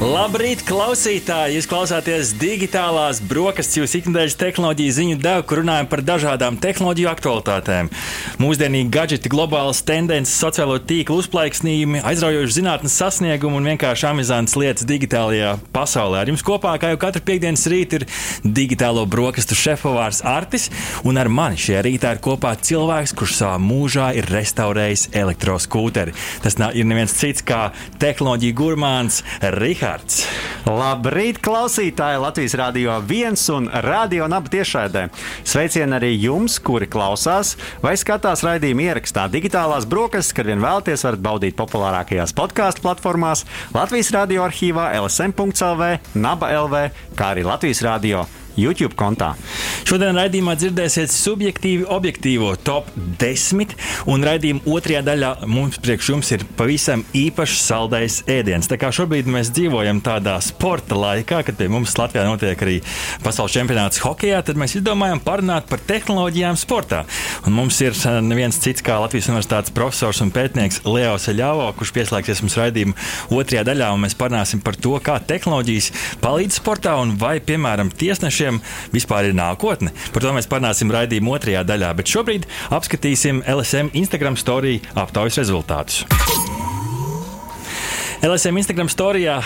Labrīt, klausītāji! Jūs klausāties digitālās brokastis, jūsu ikdienas tehnoloģiju ziņu devu, kur runājam par dažādām tehnoloģiju aktualitātēm. Mūsdienīgi gadgeti, globālas tendences, sociālo tīklu uzplaiksnījumi, aizraujoši zinātnes sasniegumi un vienkārši amizantas lietas digitālajā pasaulē. Ar jums kopā, kā jau katru piekdienas rītu, ir digitālo brokastu šefpavārs Artis, un ar mani šajā rītā ir kopā cilvēks, kurš savā mūžā ir restaurējis elektroskūteri. Tas ir neviens cits kā tehnoloģija gurmāns Rihards. Rihards. Labrīt, klausītāji! Latvijas Rādio 1 un Rādio Naba tiešraidē. Sveicieni arī jums, kuri klausās vai skatās raidījumu ierakstā digitālās brokastis, kad vien vēlaties, varat baudīt populārākajās podkāstu platformās, Latvijas Rādio arhīvā, LSM.CLV, Naba LV, kā arī Latvijas Rādio YouTube kontā. Šodien raidījumā dzirdēsiet subjektīvi objektīvo top 10, un raidījuma otrajā daļā mums priekš jums ir pavisam īpašs saldais ēdiens. Tā kā šobrīd mēs dzīvojam tādā sporta laikā, kad pie mums Latvijā notiek arī pasaules čempionāts hokeja, tad mēs izdomājam parunāt par tehnoloģijām sportā. Un mums ir eh, neviens cits kā Latvijas Universitātes profesors un pētnieks Leo Seļāvo, kurš pieslēgsies mums raidījuma otrajā daļā, un mēs parunāsim par to, kā tehnoloģijas palīdz sportā un vai, piemēram, tiesnešiem kuriem vispār ir nākotne. Par to mēs parunāsim raidījuma otrajā daļā, bet šobrīd apskatīsim LSM Instagram storiju aptaujas rezultātus. LSM Instagram storijā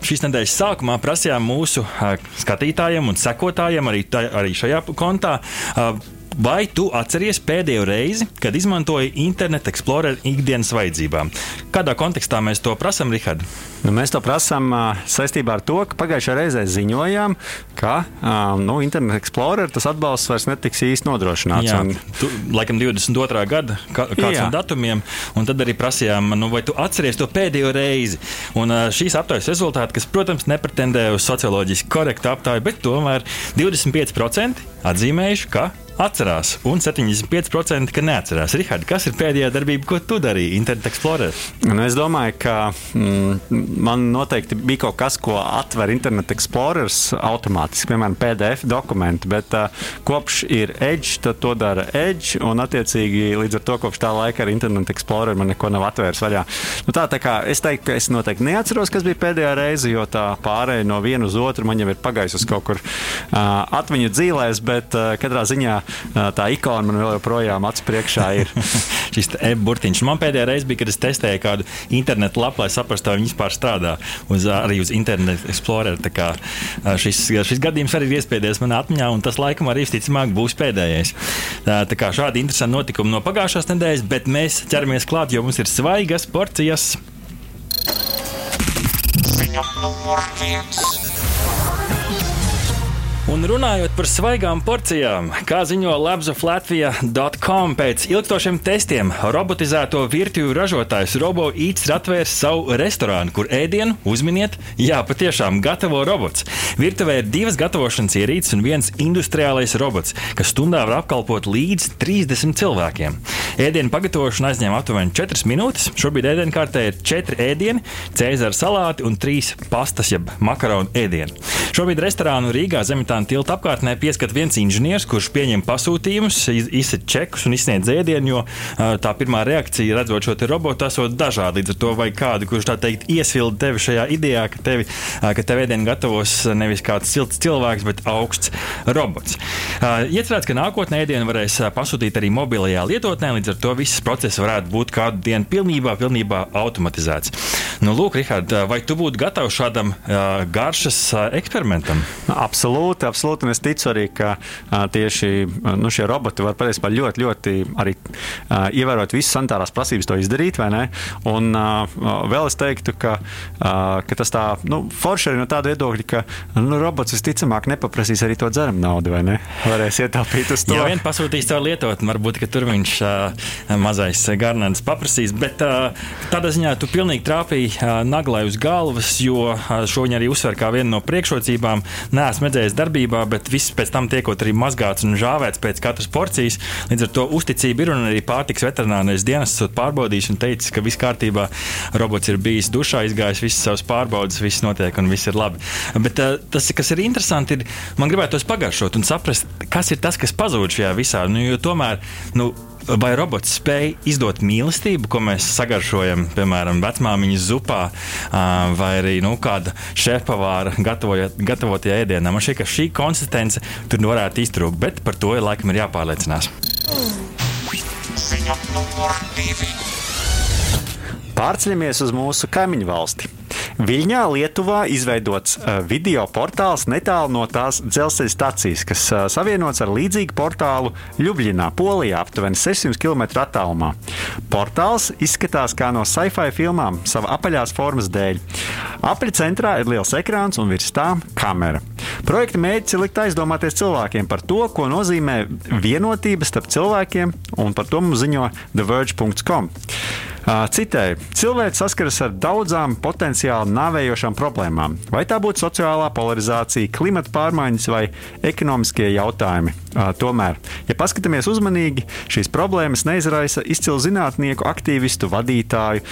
šīs nedēļas sākumā prasījām mūsu skatītājiem un sekotājiem arī, tā, arī šajā kontā Vai tu atceries pēdējo reizi, kad izmantoji Internet Explorer ikdienas vajadzībām? Kādā kontekstā mēs to prasām, Rihard? Nu, mēs to prasām uh, saistībā ar to, ka pagājušajā reizē ziņojām, ka um, nu, Internet Explorer tas atbalsts vairs netiks īsti nodrošināts. Jā, un... tu, laikam 22. gada kā, kāds Jā. no datumiem, un tad arī prasījām, nu, vai tu atceries to pēdējo reizi. Un uh, šīs aptaujas rezultāti, kas, protams, nepretendē uz socioloģiski korektu aptauju, bet tomēr 25% atzīmējuši, ka atcerās, un 75% ka neatcerās. Rihard, kas ir pēdējā darbība, ko tu darīji Internet Explorer? Nu, es domāju, ka mm, man noteikti bija kaut kas, ko atver Internet Explorer automātiski, piemēram, PDF dokumenti, bet uh, kopš ir Edge, tad to dara Edge, un attiecīgi līdz ar to kopš tā laika ar Internet Explorer man neko nav atvērs vaļā. Nu, tā, tā kā es teiktu, ka es noteikti neatceros, kas bija pēdējā reize, jo tā pārēja no viena uz otru man jau ir pagājusi uz kaut kur uh, atmiņu dzīvēs, bet uh, katrā ziņā tā ikona man vēl joprojām acu priekšā ir. Šis e-burtiņš. Man pēdējā reize bija, kad es testēju kādu internetu lapu, lai saprastu, kā viņi vispār strādā uz, arī uz Internet Explorer. Kā, šis, šis gadījums arī ir iespējies manā atmiņā, un tas laikam arī visticamāk būs pēdējais. Tā, tā kā šādi interesanti notikumi no pagājušās nedēļas, bet mēs ķeramies klāt, jo mums ir svaigas porcijas. Ziņa numur viens. Un runājot par svaigām porcijām, kā ziņo Labzaflatvija.com pēc ilgstošiem testiem, robotizēto virtuvi ražotājs RoboEats ir atvērs savu restorānu, kur ēdienu uzminiet, jā, patiešām gatavo robots. Virtuvē ir divas gatavošanas ierīces un viens industriālais robots, kas stundā var apkalpot līdz 30 cilvēkiem. Ēdienu pagatavošana aizņem aptuveni 4 minūtes. Šobrīd ēdienkartē ir 4 ēdieni, cēzara salāti un 3 pastas, jeb makaronu ēdieni. Šobrīd restorānu Rīgā Zemitānā Balkānu tilta apkārtnē pieskat viens inženieris, kurš pieņem pasūtījumus, izsaka čekus un izsniedz ēdienu, jo tā pirmā reakcija, redzot šo robotu, esot dažāda. Līdz ar to vai kādu, kurš tā teikt iesilda tevi šajā idejā, ka tevi, ka tev ēdienu gatavos nevis kāds silts cilvēks, bet augsts robots. Iecerēts, ka nākotnē ēdienu varēs pasūtīt arī mobilajā lietotnē, līdz ar to viss process varētu būt kādu dienu pilnībā, pilnībā automatizēts. Nu, lūk, Rihard, vai tu būtu gatavs šādam garšas eksperimentam? Absolūti, absolūti. Un es ticu arī, ka tieši nu, šie roboti var patiesībā ļoti, ļoti arī ievērot visas sanitārās prasības to izdarīt. Un vēl es teiktu, ka, ka tas tā nu, forši arī no tāda viedokļa, ka nu, robots visticamāk nepaprasīs arī to dzeramu naudu, vai ne? Varēs ietaupīt uz to. Jā, vien pasūtīs to lietot, varbūt tur viņš mazais garnants paprasīs, bet tādā ziņā tu pilnīgi trāpīji naglai uz galvas, jo šo viņa arī uzsver kā vienu no priekšrocībām. Nē, esmu redzējis darbībā, bet viss pēc tam tiekot arī mazgāts un žāvēts pēc katras porcijas. Līdz ar to uzticība ir un arī pārtiks veterinārais dienests pārbaudījis un teicis, ka viss kārtībā. Robots ir bijis dušā, izgājis visas savas pārbaudes, viss notiek un viss ir labi. Bet tas, kas ir interesanti, ir man gribētu tos pagaršot un saprast, kas ir tas, kas pazūd šajā visā. Nu, tomēr, nu, vai robots spēj izdot mīlestību, ko mēs sagaršojam, piemēram, vecmāmiņas zupā, vai arī nu, kāda šefpavāra gatavotajā ēdienā. Man šķiet, ka šī konsistence tur varētu iztrūkt, bet par to laikam ir jāpārliecinās. Pārceļamies uz mūsu kaimiņu valsti. Viļņā, Lietuvā, izveidots uh, video portāls netālu no tās dzelzceļa stācijas, kas uh, savienots ar līdzīgu portālu Ljubļinā, Polijā, aptuveni 600 km attālumā. Portāls izskatās kā no sci-fi filmām, sava apaļās formas dēļ. Apaļā centrā ir liels ekrāns un virs tā kamera. Projekta mērķis ir likt aizdomāties cilvēkiem par to, ko nozīmē vienotība starp cilvēkiem, un par to mums ziņo TheVerge.com. Citēji, cilvēks saskaras ar daudzām potenciāli nāvējošām problēmām. Vai tā būtu sociālā polarizācija, klimata pārmaiņas vai ekonomiskie jautājumi. Tomēr, ja paskatāmies uzmanīgi, šīs problēmas neizraisa izcilu zinātnieku, aktīvistu, vadītāju,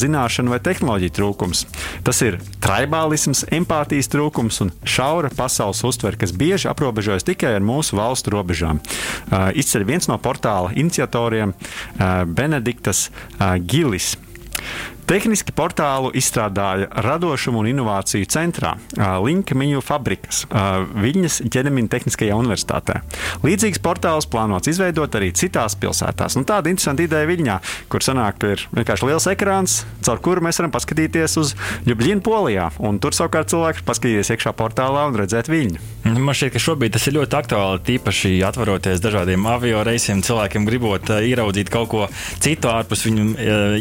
zināšanu vai tehnoloģiju trūkums. Tas ir tribālisms, empātijas trūkums un šaura pasaules uztvere, kas bieži aprobežojas tikai ar mūsu valstu robežām. Izceļ viens no portāla iniciatoriem Benediktas Gillis. Tehniski portālu izstrādāja Radošuma un Innovāciju centrā Linka Mīļu fabrikas Viņas ķermeņa Tehniskajā universitātē. Līdzīgs portāls plānots izveidot arī citās pilsētās. Un tāda interesanta ideja Viņā, kur sanāk ir vienkārši liels ekrāns, caur kuru mēs varam paskatīties uz Ljubļinu Polijā. Un tur savukārt cilvēks paskatīties iekšā portālā un redzēt viņu. Man šķiet, ka šobrīd tas ir ļoti aktuāli. Tīpaši atveroties dažādiem avio reisiem, cilvēkiem gribot ieraudzīt kaut ko citu ārpus viņu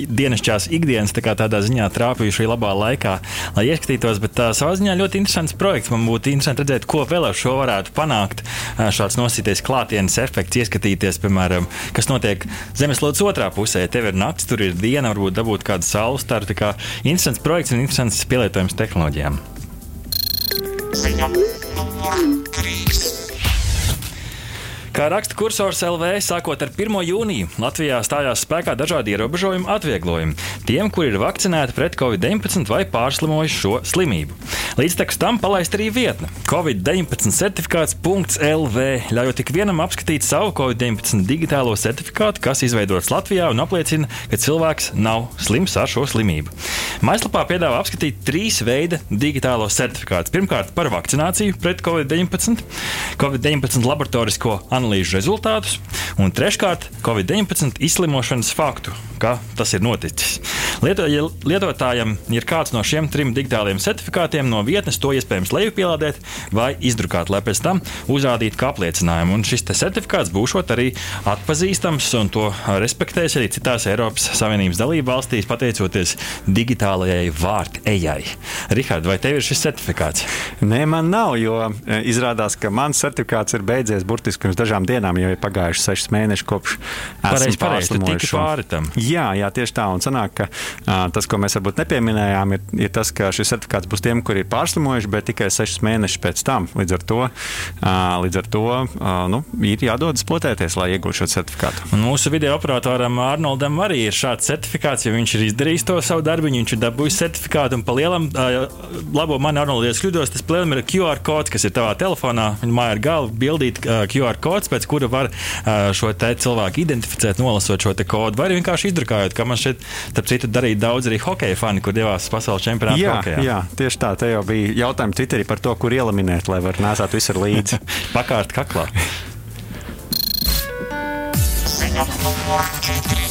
dienasčās ikdienas tā tādā ziņā trāpījuši labā laikā, lai ieskatītos. Bet tā savā ziņā ļoti interesants projekts. Man būtu interesanti redzēt, ko vēl ar šo varētu panākt. Šāds nosīties klātienes efekts, ieskatīties, piemēram, kas notiek zemeslodes otrā pusē. Tev ir naktis, tur ir diena, varbūt dabūt kādu saules staru. Tā kā interesants projekts un interesants pielietojums tehnoloģijām. Ziņa numur 3. Kā raksta kursors LV, sākot ar 1. jūniju, Latvijā stājās spēkā dažādi ierobežojumi, atvieglojumi tiem, kuri ir vakcinēti pret covid-19 vai pārslimojuši šo slimību. Līdz tam palaist arī vietne COVID-19 certifikāts.lv, ļaujot ik vienam apskatīt savu COVID-19 digitālo certifikātu, kas izveidots Latvijā un apliecina, ka cilvēks nav slims ar šo slimību. Mājaslapā piedāvā apskatīt trīs veida digitālo certifikātu. Pirmkārt, par vakcināciju pret COVID-19, COVID-19 laboratorisko analīzi analīžu rezultātus, un treškārt, Covid-19 izslimošanas faktu, kā tas ir noticis. Lieto, ja lietotājam ir kāds no šiem trim digitāliem certifikātiem no vietnes, to iespējams lejupielādēt vai izdrukāt, lai pēc tam uzrādītu kā apliecinājumu. Un šis certifikāts būs arī atpazīstams, un to respektēs arī citās Eiropas Savienības dalību valstīs, pateicoties digitālajai vārtu ejai. Rihard, vai tev ir šis certifikāts? Nē, man nav, jo e, izrādās, ka mans certifikāts ir beidzies burtiski pirms dažām dienām, jau ir pagājuši sešas mēneši kopš esmu pārslimojuši. Pāri tam. Jā, jā, tieši tā. Un sanāk, ka Tas, ko mēs varbūt nepieminējām, ir, ir tas, ka šis certifikāts būs tiem, kuri ir pārslimojuši, bet tikai sešus mēnešus pēc tam. Līdz ar to, līdz ar to nu, ir jādodas potēties, lai iegūtu šo certifikātu. Un mūsu video operatoram Arnoldam arī ir šāds certifikāts, jo viņš ir izdarījis to savu darbu, viņš ir dabūjis certifikātu un pa lielam, labo man Arnolds, ja kļūdos, tas plēlim ir QR kods, kas ir tavā telefonā, viņa māja ar galvu bildīt QR kods, pēc kura var šo cilvēku identificēt, nolasot šo kodu, vai vienkārši izdrukājot, kā man šeit, starp citu, darīja daudz arī hokeja fani, kur devās pasaules čempionātā. Jā, hokejā. jā, tieši tā. Te jau bija jautājumi Twitterī par to, kur ielaminēt, lai var nesāt visur līdzi. Pakārt kaklā. Numur 4.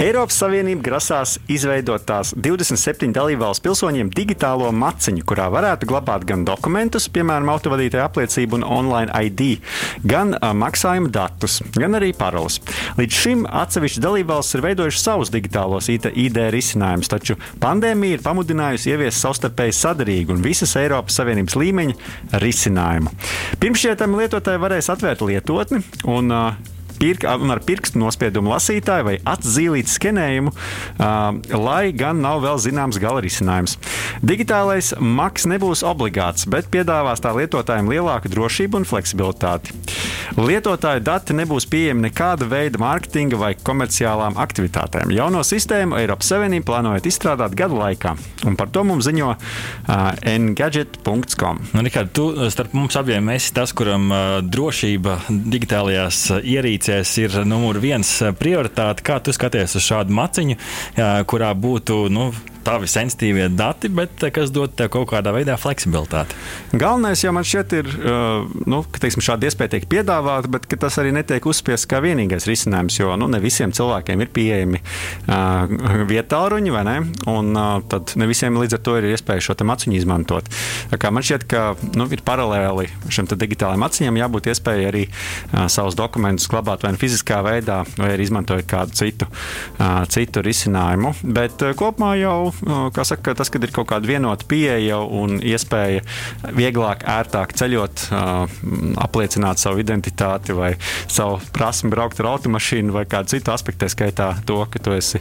Eiropas Savienība grasās izveidot tās 27 dalībvalstu pilsoņiem digitālo maciņu, kurā varētu glabāt gan dokumentus, piemēram, autovadītāja apliecību un online ID, gan a, maksājuma datus, gan arī paroles. Līdz šim atsevišķi dalībvalstis ir veidojuši savus digitālos ID risinājumus, taču pandēmija ir pamudinājusi ieviest savstarpēji sadarīgu un visas Eiropas Savienības līmeņa risinājumu. Pirms šiem lietotāji varēs atvērt lietotni un pirk, un ar pirkstu nospiedumu lasītāju vai atzīlītu skenējumu, lai gan nav vēl zināms gala risinājums. Digitālais maks nebūs obligāts, bet piedāvās tā lietotājiem lielāku drošību un fleksibilitāti. Lietotāju dati nebūs pieejami nekāda veida mārketinga vai komerciālām aktivitātēm. Jauno sistēmu Eiropas Savienība plānojot izstrādāt gadu laikā, un par to mums ziņo uh, engadget.com. Nu, Rikard, tu starp mums abiem esi tas, kuram uh, drošība digitālajās uh, ierīcēs ir numur viens prioritāte. Kā tu skaties uz šādu maciņu, uh, kurā būtu nu, tavi sensitīvie dati, bet eh, kas dod tev kaut kādā veidā fleksibilitāti. Galvenais jau man šķiet ir, eh, nu, ka teiksim, šāda iespēja tiek piedāvāta, bet tas arī netiek uzspiests kā vienīgais risinājums, jo nu, ne visiem cilvēkiem ir pieejami uh, vietāluņi, vai ne? Un uh, tad ne visiem līdz ar to ir iespēja šo maciņu izmantot. Man šķiet, ka nu, ir paralēli šim digitālajam maciņam jābūt iespējai arī uh, savus dokumentus glabāt vai nu fiziskā veidā, vai arī izmantojot kādu citu, uh, citu risinājumu. Bet uh, kopumā jau saka, tas, kad ir kaut kāda vienota pieeja un iespēja vieglāk, ērtāk ceļot, apliecināt savu identitāti vai savu prasmi braukt ar automašīnu vai kādu citu aspektu, skaitā to, ka tu esi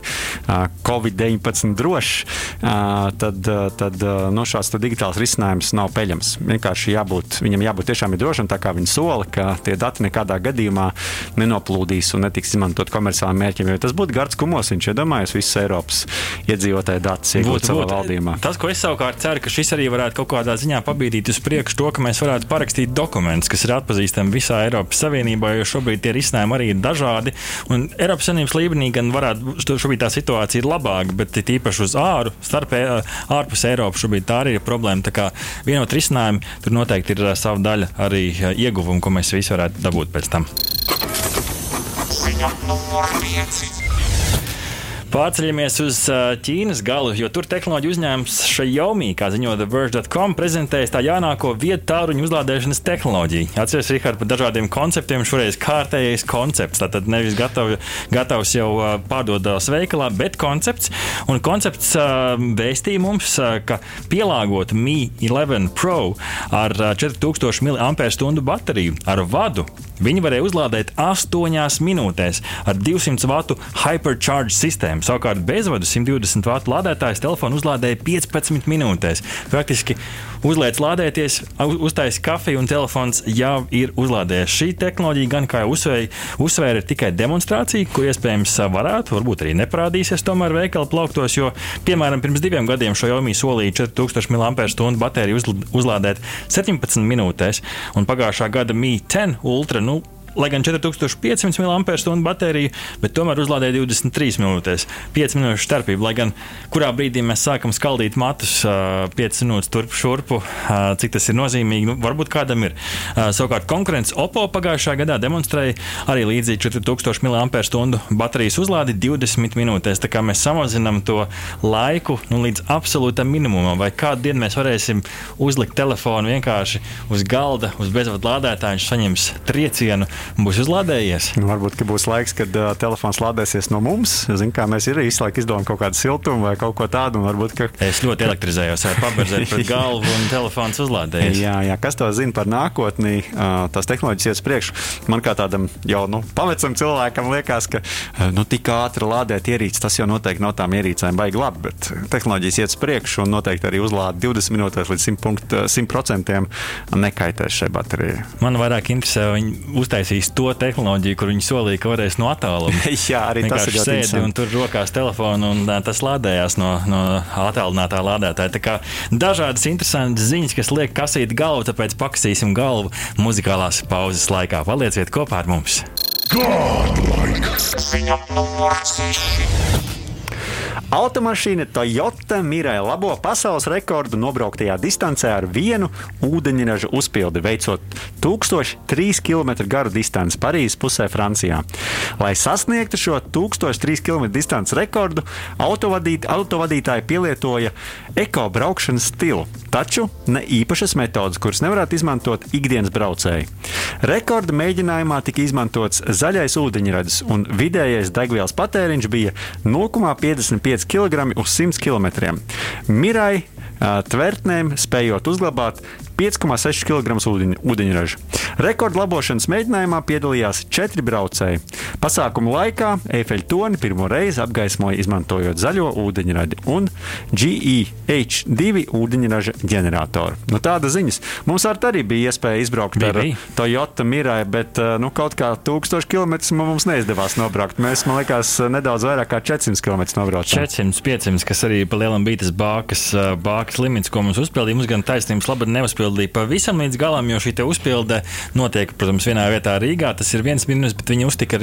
Covid-19 drošs, tad, tad no šāds digitāls risinājums nav peļams. Vienkārši jābūt, viņam jābūt tiešām drošam, tā kā viņi sola, ka tie dati nekādā gadījumā nenoplūdīs un netiks izmantot komerciāliem mērķiem. Jo tas būtu gards kumosiņš, ja domājas visas Eiropas iedzīvotāju dati datus iegūt savā valdījumā. Tas, ko es savukārt ceru, ka šis arī varētu kaut kādā ziņā pabīdīt uz priekšu to, ka mēs varētu parakstīt dokumentus, kas ir atpazīstami visā Eiropas Savienībā, jo šobrīd tie risinājumi arī ir dažādi. Un Eiropas Savienības līmenī gan varētu šobrīd tā situācija ir labāka, bet tīpaši uz āru, starp ārpus Eiropas šobrīd tā arī ir problēma. Tā kā vienot risinājumu, tur noteikti ir sava daļa arī ieguvumu, ko mēs visi varētu dabūt pēc tam. Ziņa numur 5. Pārceļamies uz Ķīnas galu, jo tur tehnoloģija uzņēmums Xiaomi, kā ziņo TheVerge.com, prezentējas tā jaunāko vietu tālruņu uzlādēšanas tehnoloģiju. Atceries, Rihard, par dažādiem konceptiem, šoreiz kārtējais koncepts. Tātad nevis gatav, gatavs jau pārdodās veikalā, bet koncepts. Un koncepts vēstīja mums, ka pielāgot Mi 11 Pro ar 4000 mAh bateriju ar vadu Viņi varēja uzlādēt 8 minūtēs ar 200 vatu hypercharge sistēmu. Savukārt bezvadu 120 vatu lādētājs telefonu uzlādēja 15 minūtēs. Praktiski uzliec lādēties, uztaisīja kafiju un telefons jau ir uzlādējies. Šī tehnoloģija gan, kā jau uzsvēra, uzsvēra ir tikai demonstrācija, ko iespējams varētu, varbūt arī neparādīsies tomēr veikala plauktos, jo, piemēram, pirms diviem gadiem šo Xiaomi solīja 4000 mAh bateriju uzlādēt 17 minūtēs, un pagājušā gada Mi 10 Ultra. Nu, lai gan 4500 mAh baterija, bet tomēr uzlādēja 23 minūtēs. 5 minūšu starpība, lai gan kurā brīdī mēs sākam skaldīt matus 5 minūtes turp šurpu, cik tas ir nozīmīgi, nu, varbūt kādam ir. Savukārt konkurence Oppo pagājušā gadā demonstrēja arī līdzīgi 4000 mAh baterijas uzlādi 20 minūtēs. Tā kā mēs samazinām to laiku nu, līdz absolūtam minimumam, vai kādu dienu mēs varēsim uzlikt telefonu vienkārši uz galda, uz bezvadu lādētāju, viņš saņems triecienu būs uzlādējies. Nu, varbūt būs laiks, kad uh, telefons lādēsies no mums. Zin, kā mēs visu laiku izdomājam kaut kādu siltumu vai kaut ko tādu. Varbūt, ka... Es ļoti elektrizējos ar paberzēt pret galvu un telefons uzlādējies. jā, jā, kas to zina par nākotni, uh, tās tehnoloģijas iet priekšu. Man kā tādam jau nu, pavecam cilvēkam liekas, ka nu, tik ātri lādēt ierīces, tas jau noteikti no tām ierīcēm baigi labi, bet tehnoloģijas iet priekšu un noteikti arī uzlāde 20 minūtēs līdz 100%, 100 nekaitēs šai baterijai. Man vairāk interesē, viņi uztaisīja ieviesīs to tehnoloģiju, kur viņi solīja, ka varēs no attāluma. Jā, arī tas ir sēdi interesanti. un tur rokās telefonu un tas lādējās no, no attālinātā lādētāja. Tā kā dažādas interesantas ziņas, kas liek kasīt galvu, tāpēc pakasīsim galvu muzikālās pauzes laikā. Palieciet kopā ar mums! Godlike! Ziņa numur 6! Automašīna Toyota Mirai labo pasaules rekordu nobrauktajā distancē ar vienu ūdeņraža uzpildi, veicot 1003 km garu distanci Parīzes pusē Francijā. Lai sasniegtu šo 1003 km distances rekordu, autovadīt, autovadītāji pielietoja ekobraukšanas stilu, taču ne īpašas metodas, kuras nevarētu izmantot ikdienas braucēji. Rekorda mēģinājumā tika izmantots zaļais ūdeņradis, un vidējais degvielas patēriņš bija 0,55 5 kg uz 100 km. Mirai tvertnēm spējot uzglabāt 5,6 kg ūdeņ, ūdeņraža. Rekordlabošanas mēģinājumā piedalījās četri braucēji. Pasākuma laikā Eifeļa toni pirmo reizi apgaismoja izmantojot zaļo ūdeņradi un GEH2 ūdeņraža ģeneratoru. Nu, tāda ziņas. Mums arī bija iespēja izbraukt bija, ar bija. Toyota Mirai, bet nu, kaut kā 1000 km mums neizdevās nobraukt. Mēs, man liekas, nedaudz vairāk kā 400 km nobraucām. 400, 500, kas arī pa lielam bija tas bākas, bākas limits, ko mums uzpildīja. Mums gan taisnības labi neuzpildīja pavisam līdz galam, jo šī uzpilde notiek, protams, vienā vietā Rīgā. Tas ir viens minus, bet viņi uztika,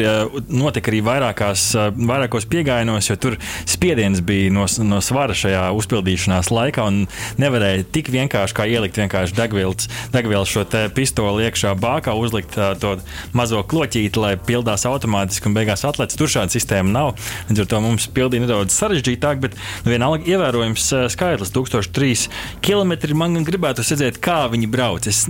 notika arī vairākās, vairākos piegājienos, jo tur spiediens bija no, no svara šajā uzpildīšanās laikā un nevarēja tik vienkārši kā ielikt vienkārši degvielas, degvielas šo pistoli iekšā bākā, uzlikt to mazo kloķīti, lai pildās automātiski un beigās atlec. Tur šāda sistēma nav. Līdz ar to mums pildīja nedaudz sarežģītāk, bet nu, vienalga ievērojams skaitlis - 1003 km. Man gribētu redzēt, kā viņi brauc. Es,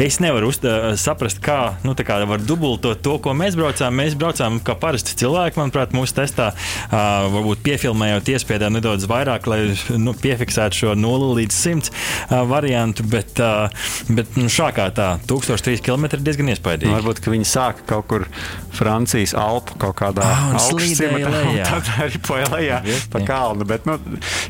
es nevaru uz, saprast, kā, nu, kā var dubultot to, ko mēs braucām. Mēs braucām kā parasti cilvēki, manuprāt, mūsu testā. Uh, varbūt piefilmējot, iespiedām nedaudz vairāk, lai nu, piefiksētu šo 0 līdz 100 uh, variantu. Bet, uh, bet nu, šā kā tā, 1003 km ir diezgan iespaidīgi. Nu, varbūt viņi sāka kaut kur Francijas Alpu kaut kādā oh, augstā tad arī poja lejā pa kalnu. Bet, nu,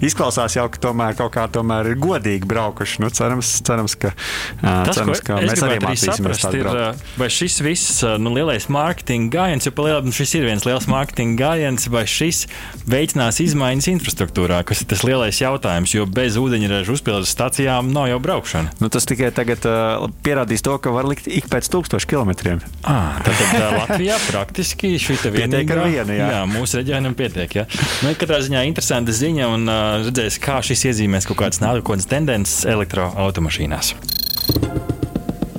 izklausās jau, ka tomēr kaut kā tomēr ir godīgi braukuši. Nu, cerams, cerams, ka, Tas, cerams, ka mēs arī mācīsimies tādu braukt. Vai šis viss nu, lielais mārketinga gājiens, jo palielam šis ir viens liels mārketinga gājiens, vai šis veicinās izmaiņas infrastruktūrā, kas ir tas lielais jautājums, jo bez ūdeņraža uzpildes stacijām nav jau braukšana. Nu, tas tikai tagad uh, pierādīs to, ka var likt ik pēc tūkstošu kilometriem. Ah, tad, tad uh, Latvijā praktiski šī vienīgā, viena, jā. jā, mūsu reģionam pietiek. Jā. Nu, katrā ziņā interesanta ziņa un uh, redzēs, kā šis iezīmēs kaut kādas nākotnes tendences elektroautomašīnās.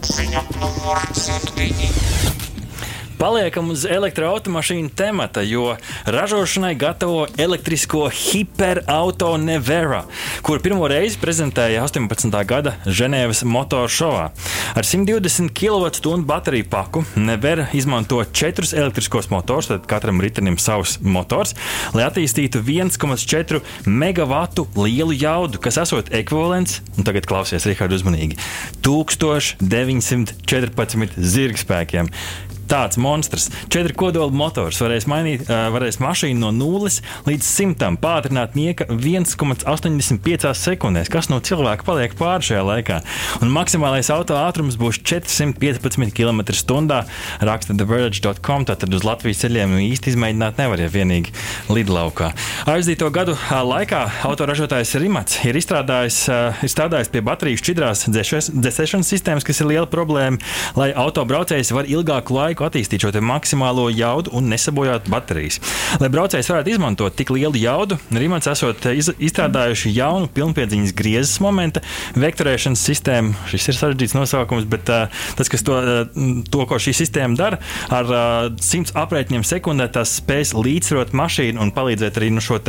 Ziņa numur 7. Paliekam uz elektroautomašīnu temata, jo ražošanai gatavo elektrisko hiperauto Nevera, kuru pirmo reizi prezentēja 18. gada Ženēvas motoru šovā. Ar 120 kWh bateriju paku Nevera izmanto četrus elektriskos motors, tad katram ritenim savs motors, lai attīstītu 1,4 megawatu lielu jaudu, kas esot ekvivalents, un tagad klausies Rihardu uzmanīgi, 1914 zirgspēkiem tāds monstrs. Četri kodola motors varēs mainīt, varēs mašīnu no 0 līdz 100 pātrināt nieka 1,85 sekundēs, kas no cilvēka paliek pāri šajā laikā. Un maksimālais auto ātrums būs 415 km/h. Raksta TheVerge.com. Tātad uz Latvijas ceļiem īsti izmēģināt nevar, ja vienīgi lidlaukā. Aizdīto gadu laikā autoražotājs Rimats ir izstrādājis, ir strādājis pie bateriju šķidrās dzēšanas sistēmas, kas ir liela problēma, lai autobraucējs var ilgāku laiku laiku attīstīt šo maksimālo jaudu un nesabojāt baterijas. Lai braucējs varētu izmantot tik lielu jaudu, Rīmans esot iz, izstrādājuši jaunu pilnpiedziņas griezes momenta vektorēšanas sistēmu. Šis ir sarežģīts nosaukums, bet uh, tas, kas to, uh, to, ko šī sistēma dara, ar uh, 100 aprēķiniem sekundē, tas spēs līdzsvarot mašīnu un palīdzēt arī nu, šo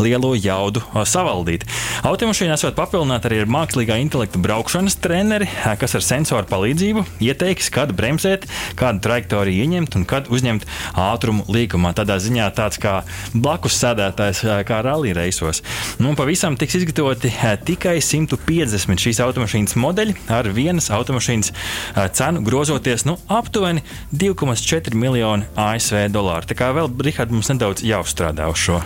lielo jaudu uh, savaldīt. Automašīna esot papildināta arī ar mākslīgā intelekta braukšanas treneri, uh, kas ar sensoru palīdzību ieteiks, kad bremzēt, kādu trajektoriju teritoriju ieņemt un kad uzņemt ātrumu līkumā. Tādā ziņā tāds kā blakus sēdētājs, kā rallija reisos. Nu, pavisam tiks izgatavoti tikai 150 šīs automašīnas modeļi ar vienas automašīnas cenu grozoties nu, aptuveni 2,4 miljonu ASV dolāru. Tā kā vēl Rihards mums nedaudz jāuzstrādā uz šo.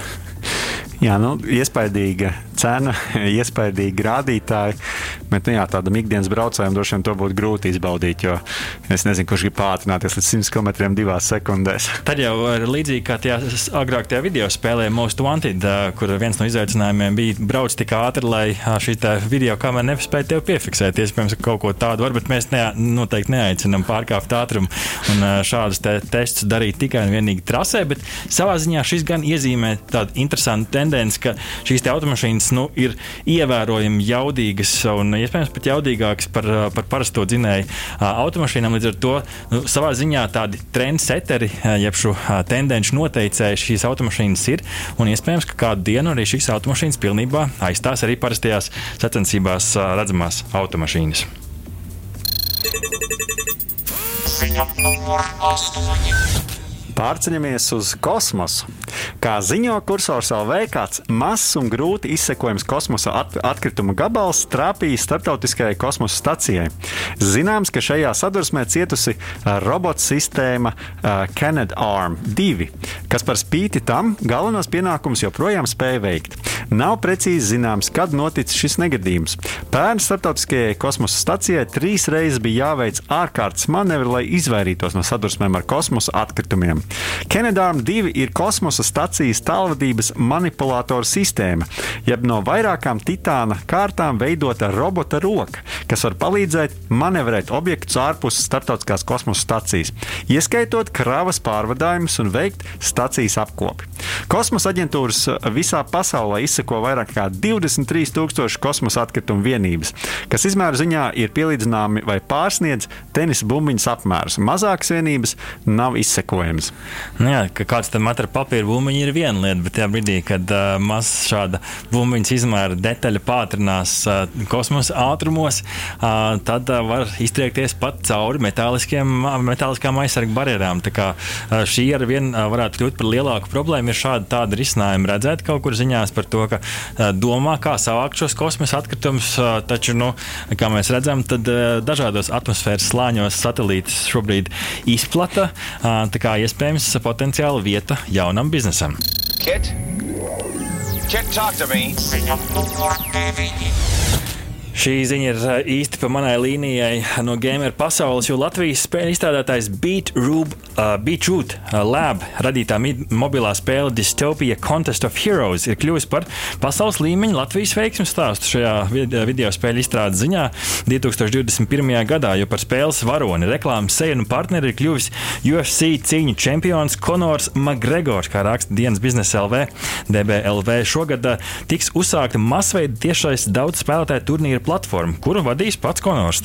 Jā, nu, iespaidīga cena, iespaidīgi rādītāji. Bet nu, jā, tādam ikdienas braucējam droši vien to būtu grūti izbaudīt. Jo es nezinu, kurš grib pātrināties līdz 100 km divās sekundēs. Tad jau ir līdzīgi kā tajā agrāk tajā video spēlē Most Wanted, kur viens no izaicinājumiem bija braukt tik ātri, lai šī video kamera nespēja tev piefiksēt. Iespējams, ka kaut ko tādu var, bet mēs ne, noteikti neaicinām pārkāpt ātrumu un šādus te testus darīt tikai un vienīgi trasē. Bet savā ziņā šis gan iezīmē tādu interesantu tendenci, ka šīs automašīnas nu, ir ievērojami jaudīgas un iespējams pat jaudīgākas par, par parasto dzinēju automašīnām. Līdz ar to nu, savā ziņā tādi trendseteri, jeb šo tendenci noteicēji šīs automašīnas ir. Un iespējams, ka kādu dienu arī šīs automašīnas pilnībā aizstās arī parastajās sacensībās redzamās automašīnas. Ziņa numur 8. Pārceļamies uz kosmosu. Kā ziņo kursors LV, kāds mazs un grūti izsekojams kosmosa at atkrituma gabals trāpīja starptautiskajai kosmosa stacijai. Zināms, ka šajā sadursmē cietusi robotu sistēma Canadarm 2, kas par spīti tam galvenos pienākumus joprojām spēja veikt. Nav precīzi zināms, kad noticis šis negadījums. Pērn starptautiskajai kosmosa stacijai trīs reizes bija jāveic ārkārtas manevri, lai izvairītos no sadursmēm ar kosmosa atkritumiem. Canadarm 2 ir kosmosa stacijas tālvadības manipulātora sistēma, jeb no vairākām titāna kārtām veidota robota roka, kas var palīdzēt manevrēt objektus ārpus starptautiskās kosmosa stacijas, ieskaitot kravas pārvadājumus un veikt stacijas apkopi. Kosmosa aģentūras visā pasaulē izsako vairāk nekā 23,000 kosmosa atkritumu vienības, kas izmēru ziņā ir pielīdzināmi vai pārsniedz tenisa bumbiņas apmērus. Mazākas vienības nav izsekojamas. Nu jā, ka kāds tam ar papīra bumbiņu ir viena lieta, bet tajā brīdī, kad uh, maz šāda bumbiņas izmēra detaļa pātrinās uh, kosmosa ātrumos, uh, tad uh, var iztriekties pat cauri metāliskām aizsargu barjerām. Tā kā uh, šī ar vien uh, varētu kļūt par lielāku problēmu, ir šādi tādi risinājumi redzēt kaut kur ziņās par to, ka uh, domā, kā savākt šos kosmosa atkritumus, uh, taču, nu, kā mēs redzam, tad uh, dažādos atmosfēras slāņos satelītus šobrīd izplata. Uh, tā kā iespējams potenciāla vieta jaunam biznesam. Kit? Kit, talk to me. Šī ziņa ir eh, īsti pa manai līnijai no gamer pasaules, jo Latvijas spēļu izstrādātājs Beatroot uh, Beat uh, Lab radītā mobilā spēle Dystopia Contest of Heroes ir kļuvusi par pasaules līmeņa Latvijas veiksmu stāstu šajā video spēļu izstrādes ziņā 2021. gadā, jo par spēles varoni, reklāmas seju un partneri ir kļuvis UFC cīņu čempions Konors Makgregors, kā raksta dienas biznesa LV. DBLV šogad tiks uzsākta masveida tiešais daudz spēlētāju turnīra platforma, kuru vadīs pats Konors.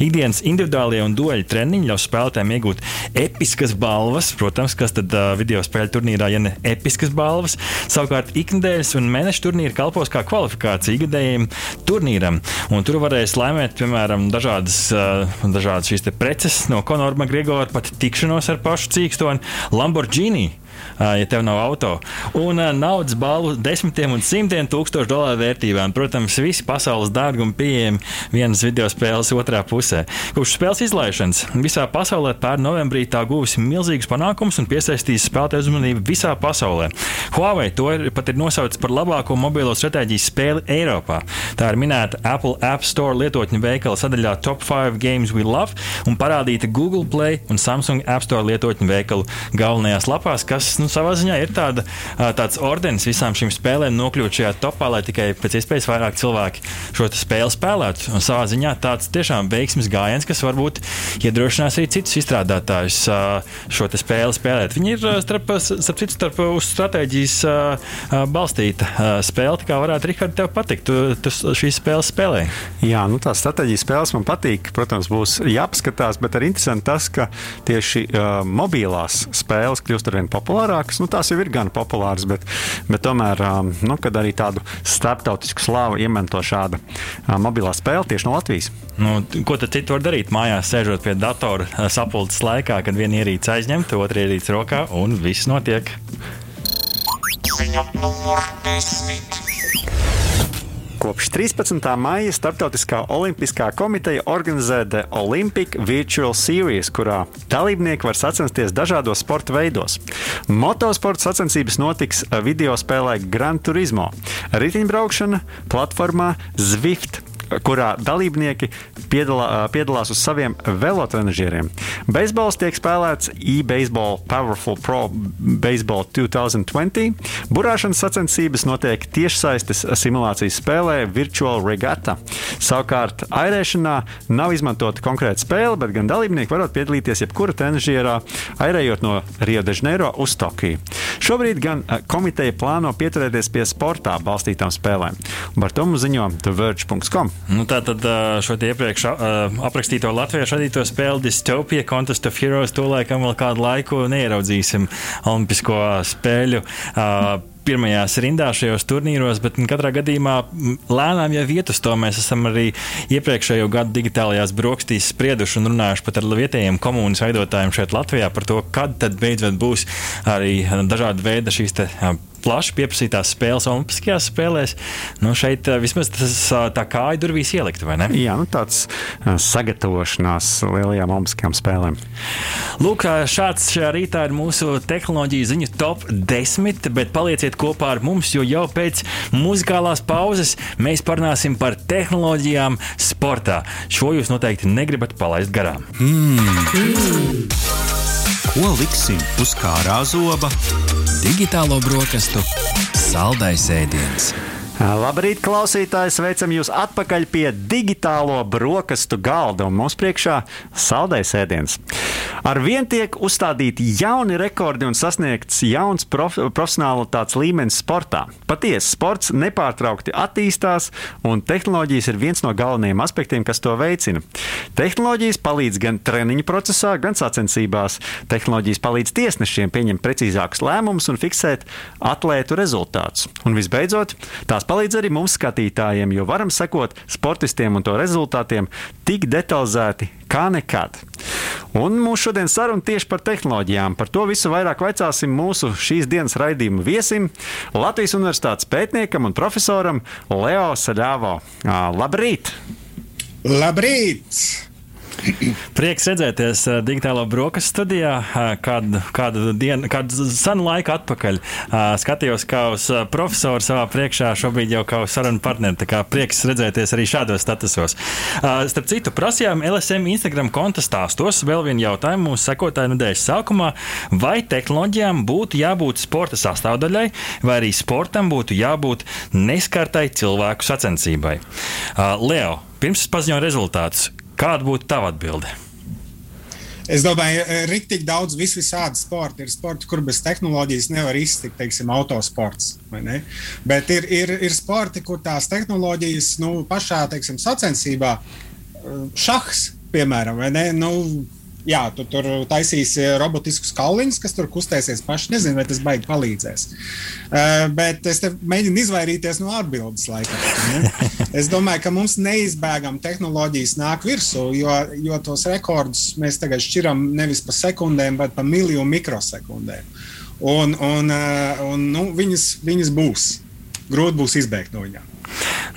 Ikdienas individuālie un dueļu treniņi ļaus spēlētājiem iegūt episkas balvas. Protams, kas tad uh, video spēļu turnīrā, ja ne episkas balvas. Savukārt ikdienas un mēneša turnīri kalpos kā kvalifikācija ikgadējiem turnīram. Un tur varēs laimēt, piemēram, dažādas, uh, dažādas šīs preces no Konora Magrigora, pat tikšanos ar pašu cīkstoni Lamborghini ja tev nav auto. Un naudas balvu desmitiem un simtiem tūkstošu dolāru vērtībām. Protams, visi pasaules dārgumi pieejami vienas video spēles otrā pusē. Kopš spēles izlaišanas visā pasaulē pērn novembrī tā guvusi milzīgus panākumus un piesaistījis spēlētāju uzmanību visā pasaulē. Huawei to ir, pat ir nosaucis par labāko mobilo stratēģijas spēli Eiropā. Tā ir minēta Apple App Store lietotņu veikala sadaļā Top 5 Games We Love un parādīta Google Play un Samsung App Store lietotņu veikalu galvenajās lapās, kas nu, savā ziņā ir tāda, tāds ordenis visām šīm spēlēm nokļūt šajā topā, lai tikai pēc iespējas vairāk cilvēki šo spēli spēlētu. Un savā ziņā tāds tiešām veiksmes gājiens, kas varbūt iedrošinās arī citus izstrādātājus šo spēli spēlēt. Viņi ir starp, starp citu starp uz stratēģijas balstīta spēle. Kā varētu, Rihard, tev patikt? Tu, tu šīs spēles spēlē. Jā, nu tās stratēģijas spēles man patīk. Protams, būs jāpaskatās, bet arī interesanti tas, ka tieši uh, mobilās spēles kļūst arvien populārākas populārākas. Nu, tās jau ir gan populāras, bet, bet tomēr, um, nu, kad arī tādu starptautisku slāvu iemanto šāda uh, mobilā spēle tieši no Latvijas. Nu, ko tad citu var darīt? Mājās sēžot pie datora uh, sapulces laikā, kad viena ierīce aizņemta, otra ierīce rokā un viss notiek. Ziņa numur desmit. Kopš 13. maija Startautiskā olimpiskā komiteja organizē The Olympic Virtual Series, kurā dalībnieki var sacensties dažādos sporta veidos. Motosporta sacensības notiks video spēlē Gran Turismo, riteņbraukšana platformā Zwift kurā dalībnieki piedalā, piedalās uz saviem velotrenažieriem. Beisbols tiek spēlēts e-baseball Powerful Pro Baseball 2020. Burāšanas sacensības notiek tiešsaistes simulācijas spēlē Virtual Regatta. Savukārt, airēšanā nav izmantota konkrēta spēle, bet gan dalībnieki var piedalīties jebkura trenižierā, airējot no Rio de Janeiro uz Tokiju. Šobrīd gan komiteja plāno pieturēties pie sportā balstītām spēlēm. Par to mums ziņo TheVerge.com. Nu, tā tad šo iepriekš aprakstīto latviešu radīto spēli Dystopia Contest of Heroes to laikam vēl kādu laiku neieraudzīsim Olimpisko spēļu pirmajās rindās šajos turnīros, bet katrā gadījumā lēnām jau iet uz to. Mēs esam arī iepriekšējo gadu digitālajās brokastīs sprieduši un runājuši pat ar vietējiem komunas veidotājiem šeit Latvijā par to, kad tad beidzot būs arī dažādi veidi šīs plaši pieprasītās spēles Olimpiskajās spēlēs. Nu, šeit eh, vismaz tas tā kāja durvīs ielikt, vai ne? Jā, nu, tāds sagatavošanās lielajām Olimpiskajām spēlēm. Lūk, šāds šajā rītā ir mūsu tehnoloģiju ziņu top 10, bet palieciet kopā ar mums, jo jau pēc muzikālās pauzes mēs parunāsim par tehnoloģijām sportā. Šo jūs noteikti negribat palaist garām. Mm. Mm. Ko liksim uz kārā zoba? Digitālo brokastu saldais ēdiens. Labrīt, klausītāji! Sveicam jūs atpakaļ pie digitālo brokastu galda. Mums priekšā saldais ēdiens. Ar vien tiek uzstādīti jauni rekordi un sasniegts jauns prof, profesionālitātes līmenis sportā. Patiesi, sports nepārtraukti attīstās, un tehnoloģijas ir viens no galvenajiem aspektiem, kas to veicina. Tehnoloģijas palīdz gan treniņu procesā, gan sacensībās. Tehnoloģijas palīdz tiesnešiem pieņemt precīzākus lēmumus un fiksēt atlētu rezultātus. Un visbeidzot, tās palīdz arī mums skatītājiem, jo varam sekot sportistiem un to rezultātiem tik detalizēti kā nekad. Un mūsu šodienas saruna tieši par tehnoloģijām. Par to visu vairāk vaicāsim mūsu šīs dienas raidījuma viesim, Latvijas Universitātes pētniekam un profesoram Leo Saļāvo. Labrīt! Labrīt! Prieks redzēties uh, digitālā brokastu studijā. Kādu, kādu, dienu, kādu senu laiku atpakaļ uh, skatījos kā uz profesoru savā priekšā, šobrīd jau kā uz sarunu partneri. Tā kā prieks redzēties arī šādos statusos. Starp citu, prasījām LSM Instagram konta stāstos vēl vienu jautājumu mūsu sekotāju nedēļas sākumā. Vai tehnoloģijām būtu jābūt sporta sastāvdaļai, vai arī sportam būtu jābūt neskartai cilvēku sacensībai? Leo, pirms es paziņoju rezultātus, Kāda būtu tava atbilde? Es domāju, ka ir tik daudz visvisādi sporta. Ir sporti, kur bez tehnoloģijas nevar iztikt, teiksim, autosports. Bet ir, ir, ir sporti, kur tās tehnoloģijas nu, pašā teiksim, sacensībā, šahs, piemēram, vai ne? Nu, jā, tu tur taisīsi robotiskus kauliņus, kas tur kustēsies paši. Nezinu, vai tas baigi palīdzēs. Uh, bet es mēģinu izvairīties no atbildes laikam. Es domāju, ka mums neizbēgami tehnoloģijas nāk virsū, jo, jo tos rekordus mēs tagad šķiram nevis pa sekundēm, bet pa miljonu mikrosekundēm. Un, un, uh, un nu, viņas, viņas būs. Grūti būs izbēgt no viņām.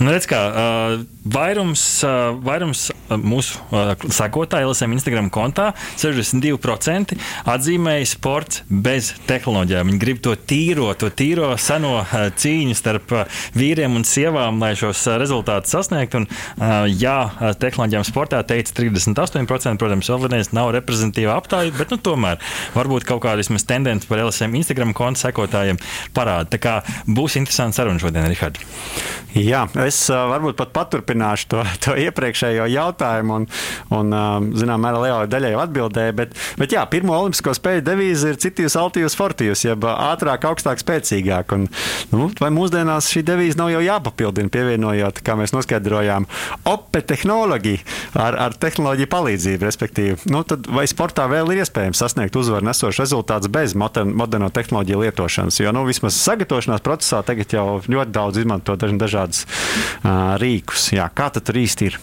Nu, redz, kā, uh, vairums, uh, vairums mūsu uh, sekotāju LSM Instagram kontā 62% atzīmēja sports bez tehnoloģijām. Viņi grib to tīro, to tīro seno uh, cīņu starp uh, vīriem un sievām, lai šos uh, rezultātus sasniegtu. Un, uh, jā, tehnoloģijām sportā teica 38%, protams, vēl vienreiz nav reprezentatīva aptāja, bet nu, tomēr varbūt kaut kāda vismaz tendence par LSM Instagram konta sekotājiem parāda. Tā kā būs interesanti saruna šodien, Rihard. Jā, es varbūt pat paturpināšu to, to iepriekšējo jautājumu, un, un uh, zinām, mērā lielai daļai atbildēju. Bet, bet jā, pirmo olimpisko spēļu devīze ir citijus, altijus, fortijus, jeb ātrāk, augstāk, spēcīgāk. Un, nu, vai mūsdienās šī devīze nav jau jāpapildina, pievienojot, kā mēs noskaidrojām, ope tehnoloģiju ar, ar tehnoloģiju palīdzību, respektīvi. Nu, tad vai sportā vēl ir iespējams sasniegt uzvaru nesošu rezultātu bez modern, moderno tehnoloģiju lietošanas? Jo nu, vismaz sagatavošanās procesā tagad jau ļoti daudz izmanto dažādas dažādus uh, rīkus. Jā, kā tad tur īsti ir?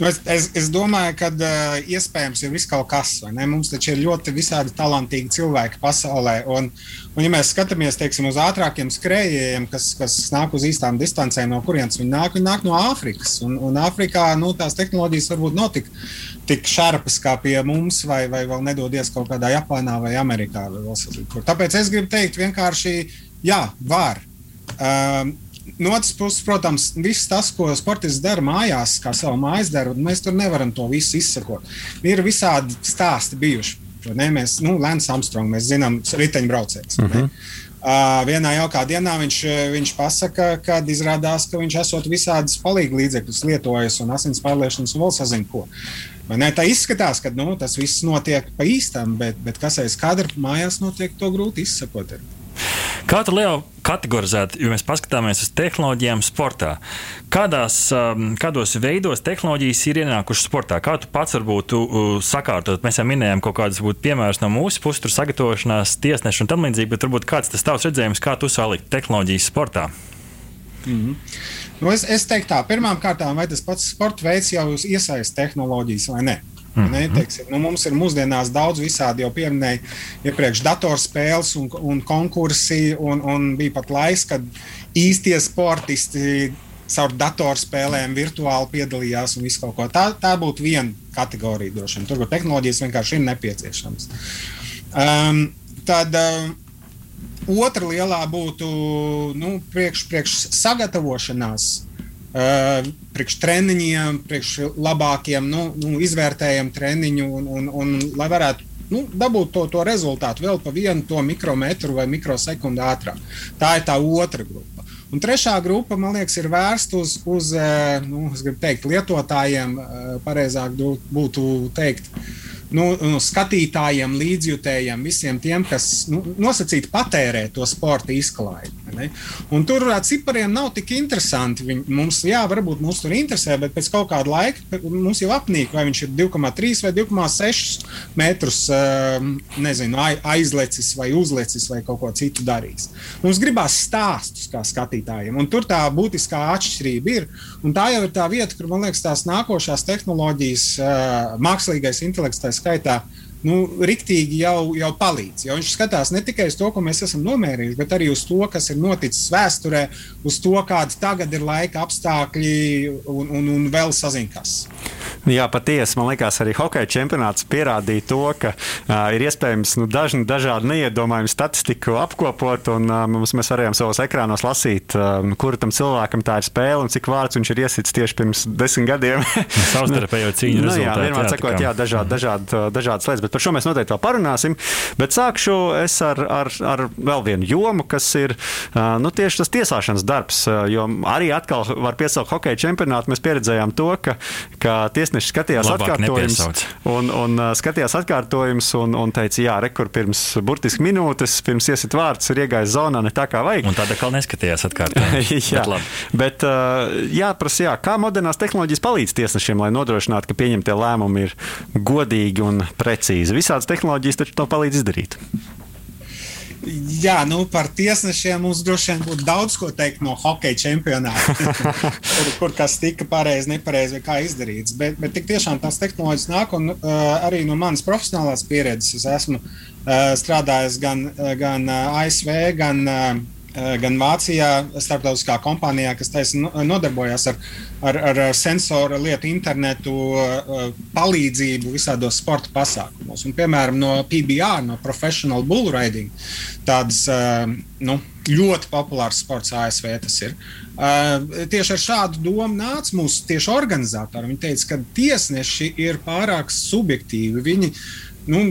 Nu, es, es, es domāju, ka uh, iespējams ir viss kaut kas. Mums taču ir ļoti visādi talantīgi cilvēki pasaulē. Un, un ja mēs skatāmies teiksim, uz ātrākiem skrejējiem, kas, kas nāk uz īstām distancēm, no kurienes viņi nāk, viņi nāk no Āfrikas. Un, un Āfrikā nu, tās tehnoloģijas varbūt nav tik, tik šarpas kā pie mums, vai, vai vēl nedodies kaut kādā Japānā vai Amerikā. Vai Tāpēc es gribu teikt, vienkārši jā, var. Um, no otras puses, protams, viss tas, ko sportists dara mājās, kā savu mājas darbu, mēs tur nevaram to visu izsakot. Ir visādi stāsti bijuši. Mēs, nu, Lēns Armstrong, mēs zinām, riteņbraucējs. Uh -huh. Uh, vienā jaukā dienā viņš, viņš pasaka, ka izrādās, ka viņš esot visādas palīdzības līdzekļus lietojis un asins pārliešanas un vēl sazina ko. Ne? Tā izskatās, ka nu, tas viss notiek pa īstam, bet, bet kas aiz kadra mājās notiek, to grūti izsakot. Ir. Kā tu, Leo, kategorizēt, jo mēs paskatāmies uz tehnoloģijām sportā? Kādās, um, kādos veidos tehnoloģijas ir ienākušas sportā? Kā tu pats varbūt sakārtot? Mēs jau minējām kaut kādus piemērus no mūsu puses, tur sagatavošanās, tiesnešu un tam līdzīgi, bet varbūt kāds tas tavs redzējums, kā tu salikt tehnoloģijas sportā? Mm -hmm. nu es, es teiktu, tā pirmkārt, vai tas pats sporta veids jau iesaista tehnoloģijas vai ne? Mm -hmm. ne, teiksim, nu, mums ir mūsdienās daudz visādi, jau pieminēju, iepriekš datorspēles un, un konkursi, un, un bija pat laiks, kad īstie sportisti caur datorspēlēm virtuāli piedalījās un visu kaut ko. Tā, tā būtu viena kategorija, droši vien. Tur, kur tehnoloģijas vienkārši ir nepieciešamas. Um, tad um, otra lielā būtu nu, priekš, priekš sagatavošanās priekš treniņiem, priekš labākiem, nu, nu, izvērtējam treniņu, un, un, un lai varētu nu, dabūt to, to rezultātu vēl pa vienu to mikrometru vai mikrosekundi ātrāk. Tā ir tā otra grupa. Un trešā grupa, man liekas, ir vērsta uz, uz nu, teikt, lietotājiem, pareizāk būtu teikt, nu, nu, skatītājiem, līdzjutējiem, visiem tiem, kas nu, nosacīti patērē to sporta izklaidi. Tur ar cipariem nav tik interesanti. Viņi, mums, jā, varbūt mums tur interesē, bet pēc kaut kāda laika mums jau apnīk, vai viņš ir 2,3 vai 2,6 metrus nezinu, aizlecis vai uzlecis vai kaut ko citu darījis. Mums gribās stāstus kā skatītājiem, un tur tā būtiskā atšķirība ir. Tā jau ir tā vieta, kur man liekas, tās nākošās tehnoloģijas, mākslīgais intelekts, tā skaitā, nu, riktīgi jau, jau palīdz. Jo viņš skatās ne tikai uz to, ko mēs esam nomērījuši, bet arī uz to, kas ir noticis vēsturē, uz to, kādi tagad ir laika apstākļi un, un, un vēl sazinkas. Jā, patiesi. Man liekas, arī hokeja čempionāts pierādīja to, ka uh, ir iespējams nu, dažni, dažādi neiedomājami statistiku apkopot. Un, uh, mēs varējām savos ekrānos lasīt, uh, kura tam cilvēkam tā ir spēle un cik vārds viņš ir iesits tieši pirms desmit gadiem. Savstarpējo cīņu. nu, jā, vienmēr sakot, jā, dažād, dažād, dažādas lietas, bet par šo mēs noteikti vēl parunāsim. Bet sākšu es ar, ar, ar vēl vienu jomu, kas ir nu, tieši tas tiesāšanas darbs. Jo arī atkal var piesaukt hokeja čempionātu. Mēs pieredzējām to, ka, ka ties tiesneši skatījās atkārtojumus un, un uh, skatījās atkārtojumus un, un teica, jā, rekur pirms burtiski minūtes, pirms iesit vārds, ir iegājis zonā ne tā kā vajag. Un tāda kā neskatījās atkārtojumus. jā, bet, bet jāprasa, jā, kā modernās tehnoloģijas palīdz tiesnešiem, lai nodrošinātu, ka pieņemtie lēmumi ir godīgi un precīzi. Visādas tehnoloģijas taču to palīdz izdarīt. Jā, nu par tiesnešiem mums droši vien būtu daudz ko teikt no hokeja čempionāta, kur, kur kas tika pareizi, nepareizi vai kā izdarīts. Bet, bet tik tiešām tās tehnoloģijas nāk un uh, arī no manas profesionālās pieredzes. Es esmu uh, strādājis gan, gan ASV, gan uh, gan Vācijā, starptautiskā kompānijā, kas taisa nodarbojās ar, ar, ar sensoru lietu, internetu eh, palīdzību visādos sporta pasākumos. Un, piemēram, no PBR, no Professional Bull Riding, tādas eh, nu, ļoti populārs sports ASV tas ir. Tieši ar šādu domu nāca mūsu tieši organizatori. Viņi teica, ka tiesneši ir pārāk subjektīvi. Viņi, nu,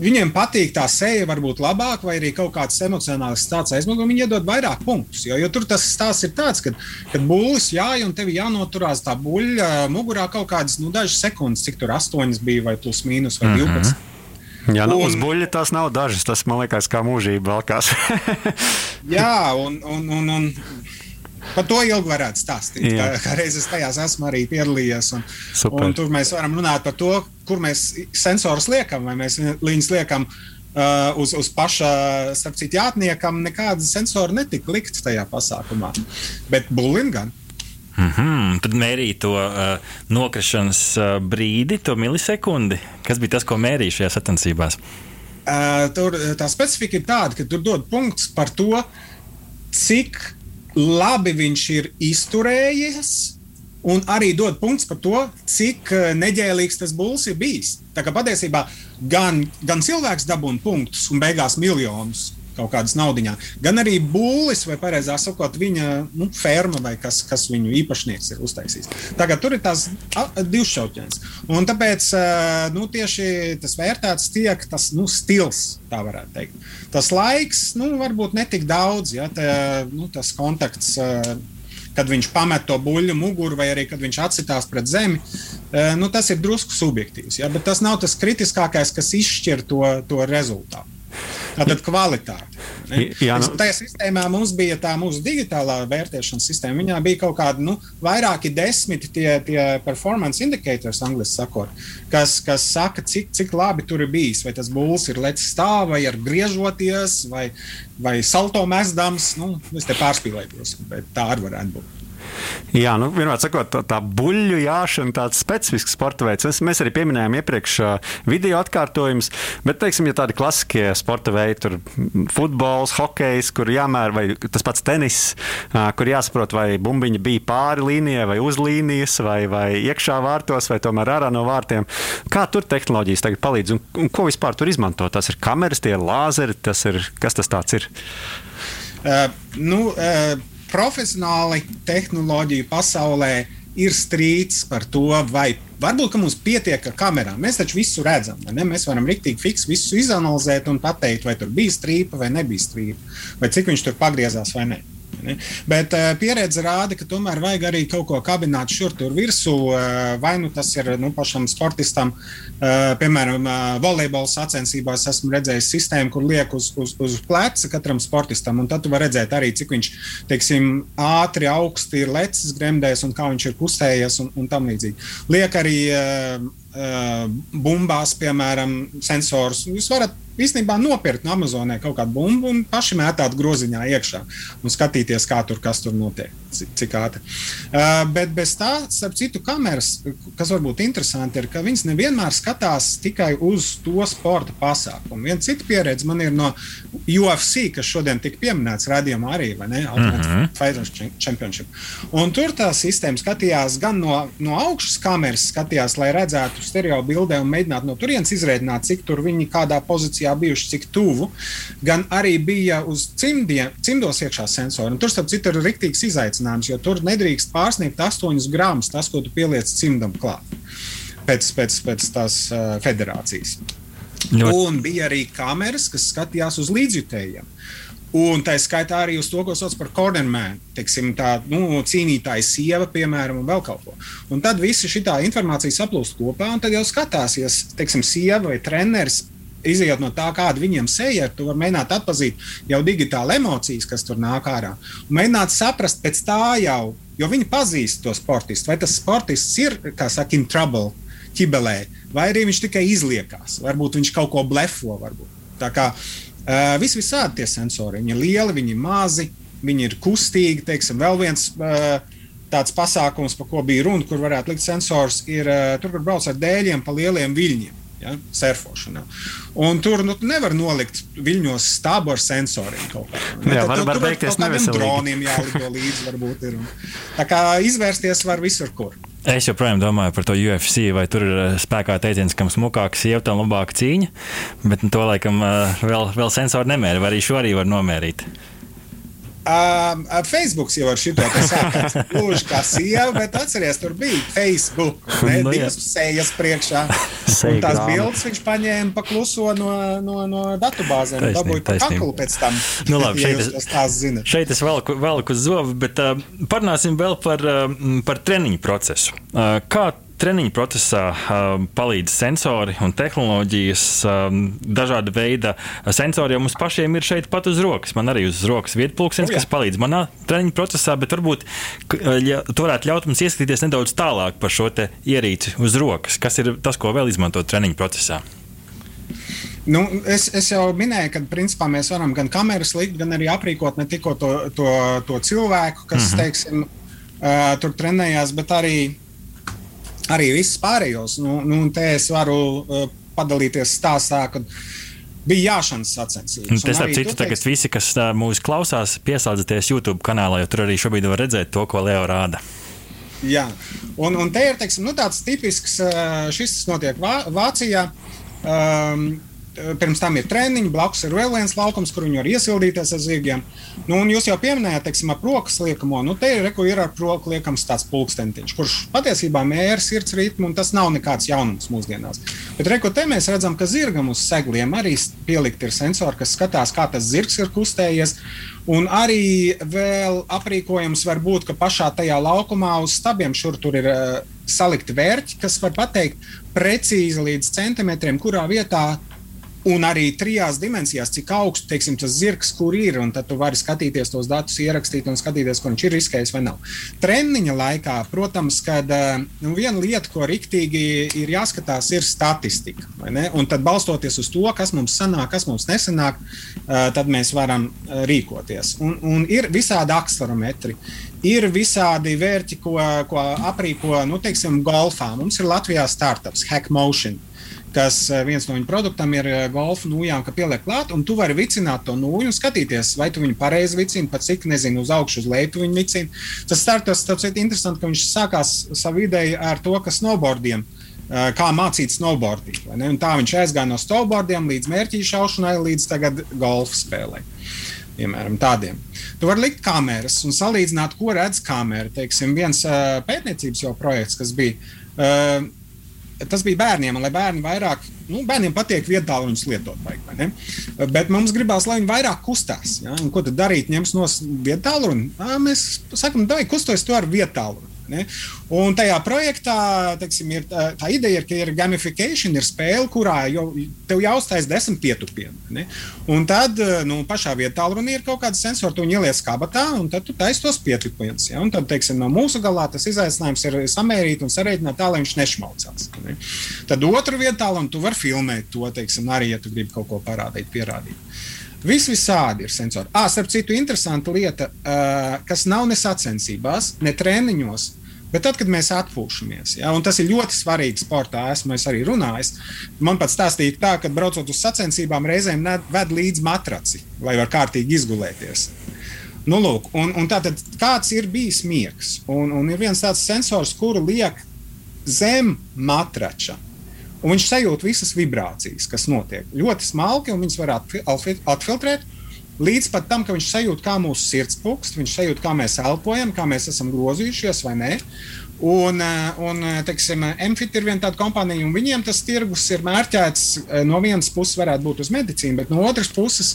Viņiem patīk tā seja, varbūt labāk, vai arī kaut kāds emocionāls stāsts aizmugurē. Viņi iedod vairāk punktus. Jo, jo tur tas stāsts ir tāds, ka, kad būlis jāj un tev jānoturās tā buļļa mugurā kaut kādas nu, dažas sekundes, cik tur astoņas bija, vai plus mīnus, vai 12. Mm -hmm. Jā, nu, un, uz buļļa tas nav dažas. Tas man liekas, kā mūžība valkās. jā, un, un, un, un Par to ilgi varētu stāstīt. Jā. Kā, kā reizes tajās esmu arī piedalījies. Un, Super. un tur mēs varam runāt par to, kur mēs sensorus liekam, vai mēs viņus liekam. Uh, uz, uz paša, starp citu, jātniekam nekāda sensora netika likta tajā pasākumā. Bet gan. Mm -hmm. Tad mērīja to uh, nokrišanas uh, brīdi, to milisekundi. Kas bija tas, ko mērīja šajās sacensībās? Uh, tur tā specifika ir tāda, ka tur dod punkts par to, cik labi viņš ir izturējies. Un arī dod punkts par to, cik eh, neģēlīgs tas būs bijis. Tā kā patiesībā gan, gan cilvēks dabūna punktus un beigās miljonus kaut kādas naudiņā, gan arī būlis, vai precīzāk sakot, viņa nu, ferma vai kas, kas viņu īpašnieks ir uztaisījis. Tagad tur ir tās divšķautņas. Un tāpēc nu, tieši tas vērtēts tiek tas nu, stils, tā varētu teikt. Tas laiks, nu, varbūt netik daudz, ja tā, nu, tas kontakts kad viņš pamet to buļbuļsu muguru, vai arī kad viņš atsitās pret zemi. Nu, tas ir drusku subjektīvs, ja? bet tas nav tas kritiskākais, kas izšķir to, to rezultātu. Tātad kvalitāte. Jā, nu... Tajā sistēmā mums bija tā mūsu digitālā vērtēšanas sistēma. Viņā bija kaut kādi nu, vairāki desmiti tie, tie performance indicators, angļuiski sakot, kas, kas saka, cik, cik labi tur ir bijis. Vai tas būs ir lecis stāv, vai ar griežoties, vai, vai salto mēsdams. Nu, es te pārspīlēju, bet tā arī varētu būt. Jā, nu, vienmēr sakot, tā, tā buļļu jāšana, tāds specifisks sporta veids. Mēs, mēs arī pieminējām iepriekš video atkārtojumus, bet, teiksim, ja tādi klasiskie sporta veidi, tur futbols, hokejs, kur jāmēr, vai tas pats tenis, kur jāsaprot, vai bumbiņa bija pāri līnijai, vai uz līnijas, vai, vai iekšā vārtos, vai tomēr ārā no vārtiem. Kā tur tehnoloģijas tagad palīdz un, un ko vispār tur izmanto? Tas ir kameras, tie ir lāzeri, tas ir kas tas ir? Uh, nu, uh profesionāli tehnoloģiju pasaulē ir strīds par to, vai varbūt mums pietiek ar kamerām. Mēs taču visu redzam. Mēs varam rīktīgi fiksēt, visu izanalizēt un pateikt, vai tur bija strīpa vai nebija strīpa, vai cik viņš tur pagriezās vai ne. Ne? Bet uh, pieredze rāda, ka tomēr vajag arī kaut ko kabināt šur tur virsū. Uh, vai nu tas ir nu, pašam sportistam, uh, piemēram, uh, volejbola sacensībās esmu redzējis sistēmu, kur liek uz, uz, uz pleca katram sportistam. Tad tu vari redzēt arī, cik viņš teiksim, ātri, augsti ir lecis gremdēs un kā viņš ir kustējies un, un tam līdzīgi. Liek arī uh, uh, bumbās, piemēram, sensors. Jūs varat īstenībā nopirkt no Amazonē kaut kādu bumbu un paši mētāt groziņā iekšā un skatīties, kā tur kas tur notiek, cik ātri. Uh, bet bez tā, starp citu, kameras, kas varbūt interesanti, ir, ka viņas nevienmēr skatās tikai uz to sporta pasākumu. Viena cita pieredze man ir no UFC, kas šodien tika pieminēts rādījumā arī, vai ne? Ultimate mm -hmm. Fighters Championship. Un tur tā sistēma skatījās gan no, no augšas kameras, skatījās, lai redzētu stereo bildē un mēģinātu no turienes izrēķināt, cik tur viņi kādā pozīcijā pozīcijā bijuši, cik tuvu, gan arī bija uz cimdiem, cimdos iekšā sensori. Un tur, starp citu, ir rīktīgs izaicinājums, jo tur nedrīkst pārsniegt 8 gramus tas, ko tu pieliec cimdam klāt pēc, pēc, pēc tās uh, federācijas. Ļoti. Un bija arī kameras, kas skatījās uz līdzjutējiem. Un tā skaitā arī uz to, ko sauc par teiksim, tā nu, cīnītāja sieva, piemēram, un vēl kaut ko. Un tad visa šī informācija saplūst kopā, un tad jau skatās, ja, teiksim, sieva vai treneris izējot no tā, kāda viņiem seja ir, tu vari mēģināt atpazīt jau digitāli emocijas, kas tur nāk ārā. Un mēģināt saprast pēc tā jau, jo viņi pazīst to sportistu. Vai tas sportists ir, kā saka, in trouble, ķibelē, vai arī viņš tikai izliekās. Varbūt viņš kaut ko blefo. Varbūt. Tā kā uh, vis visādi tie sensori. Viņi ir lieli, viņi ir mazi, viņi ir kustīgi. Teiksim, vēl viens uh, tāds pasākums, par ko bija runa, kur varētu likt sensors, ir uh, tur, kur brauc ar dēļiem pa lieliem viļņiem ja, surfošanā. Un tur nu, nevar nolikt viļņos stābu ar sensoriem. Kā, jā, var, var beigties neveselīgi. Droniem jālido līdzi, varbūt ir. Un, tā kā izvērsties var visur, kur. Es joprojām domāju par to UFC, vai tur ir eh, spēkā teiciens, kam smukāka sieva, tam labāka cīņa. Bet nu, to laikam eh, vēl, vēl sensori nemēra, vai arī šo arī var nomērīt. Um, Facebook jau ar šito sākās. Gluži kā sieva, bet atcerieties, tur bija Facebook. Ne, nu divas sējas priekšā. Un tās bildes viņš paņēma pakluso no, no, no datubāzēm. Dabūja pa kaklu pēc tam. Nu, labi, šeit, ja es, šeit es velku, velku zobu, bet uh, parunāsim vēl par, uh, par treniņu procesu. Uh, kā treniņu procesā um, palīdz sensori un tehnoloģijas, um, dažāda veida sensori, jo mums pašiem ir šeit pat uz rokas. Man arī uz rokas vietpulkstenis, oh, kas palīdz manā treniņu procesā, bet varbūt ja tu varētu ļaut mums ieskatīties nedaudz tālāk par šo ierīci uz rokas, kas ir tas, ko vēl izmantot treniņu procesā. Nu, es, es jau minēju, ka principā mēs varam gan kameras likt, gan arī aprīkot ne tikai to, to, to cilvēku, kas mm -hmm. teiksim, uh, tur trenējās, bet arī arī visus pārējos. Nu, nu, te es varu uh, padalīties stāstā, kad bija jāšanas sacensības. Tas, starp citu, tagad teiks... visi, kas uh, mūs klausās, pieslēdzieties YouTube kanālā, jo tur arī šobrīd var redzēt to, ko Leo rāda. Jā, un, un te ir teiksim, nu, tāds tipisks, uh, šis notiek Vā Vācijā. Um, pirms tam ir treniņi, blakus ir vēl viens laukums, kur viņi var iesildīties ar zirgiem. Nu, jūs jau pieminējāt, teiksim, ap rokas liekamo. Nu, te ir, ir ar roku liekams tāds pulkstentiņš, kurš patiesībā mēra sirds ritmu, un tas nav nekāds jaunums mūsdienās. Bet, reku, te mēs redzam, ka zirgam uz segliem arī pielikt ir sensori, kas skatās, kā tas zirgs ir kustējies. Un arī vēl aprīkojums var būt, ka pašā tajā laukumā uz stabiem šur tur ir uh, salikti vērķi, kas var pateikt precīzi līdz centimetriem, kurā vietā Un arī trijās dimensijās, cik augsts teiksim, tas zirgs, kur ir. Un tad tu vari skatīties tos datus, ierakstīt un skatīties, ko viņš ir riskējis vai nav. Treniņa laikā, protams, kad nu, viena lieta, ko riktīgi ir jāskatās, ir statistika. Un tad balstoties uz to, kas mums sanāk, kas mums nesanāk, tad mēs varam rīkoties. Un, un ir visādi akselometri. Ir visādi vērķi, ko, ko aprīko nu, teiksim, golfā. Mums ir Latvijā startups, Hackmotion, kas viens no viņu produktiem ir golfa nūjām, ka pieliek klāt, un tu vari vicināt to nūju un skatīties, vai tu viņu pareizi vicini, pat cik, nezinu, uz augšu, uz leju viņu vicini. Tas startups, tas ir interesanti, ka viņš sākās savu ideju ar to, ka snowboardiem kā mācīt snowboardīt. Tā viņš aizgāja no snowboardiem līdz mērķīšu šaušanai, līdz tagad golfa spēlei. Piemēram, tādiem. Tu vari likt kameras un salīdzināt, ko redz kamera. Teiksim, viens pētniecības projekts, kas bija. Tas bija bērniem, lai bērni vairāk, nu, bērniem patīk vietā, viņus lietot. Vajag, Bet mums gribās, lai viņi vairāk kustās. Ja? Un ko tad darīt? Ņems no vietā, un mēs sakām, dai kustoties to ar vietā. Ne? Un tajā projektā teiksim, ir, tā, tā ideja ir, ka ir gamification, ir spēle, kurā jau, tev jāuztais desmit pietupieni. Un tad nu, pašā vietā runī ir kaut kāda sensora, tu ieliec kabatā, un tad tu taisi tos pietupienus. Ja? Un tad, teiksim, no mūsu galā tas izaicinājums ir samērīt un sarēķināt tā, lai viņš nešmaucās. Ne? Tad otru vietā, un tu vari filmēt to, teiksim, arī, ja tu gribi kaut ko parādīt, pierādīt. Vis visādi ir sensori. Ah, starp citu, interesanta lieta, uh, kas nav ne sacensībās, ne treniņos, bet tad, kad mēs atpūšamies. Ja, tas ir ļoti svarīgi sportā, esmu arī runājis. Man pat stāstīja, tā, ka braucot uz sacensībām, reizēm ved līdzi matraci, lai var kārtīgi izgulēties. Nu, lūk, un, un tātad, kāds ir bijis miegs? Un, un ir viens tāds sensors, kuru liek zem matrača. Un viņš sajūt visas vibrācijas, kas notiek. Ļoti smalki, un viņas var atfiltrēt. Līdz pat tam, ka viņš sajūt, kā mūsu sirds pukst, viņš sajūt, kā mēs elpojam, kā mēs esam grozījušies vai nē. Un, eh, un eh, teiksim, MFIT ir viena tāda kompānija, un viņiem tas tirgus ir mērķēts eh, no vienas puses, varētu būt uz medicīnu, bet no otras puses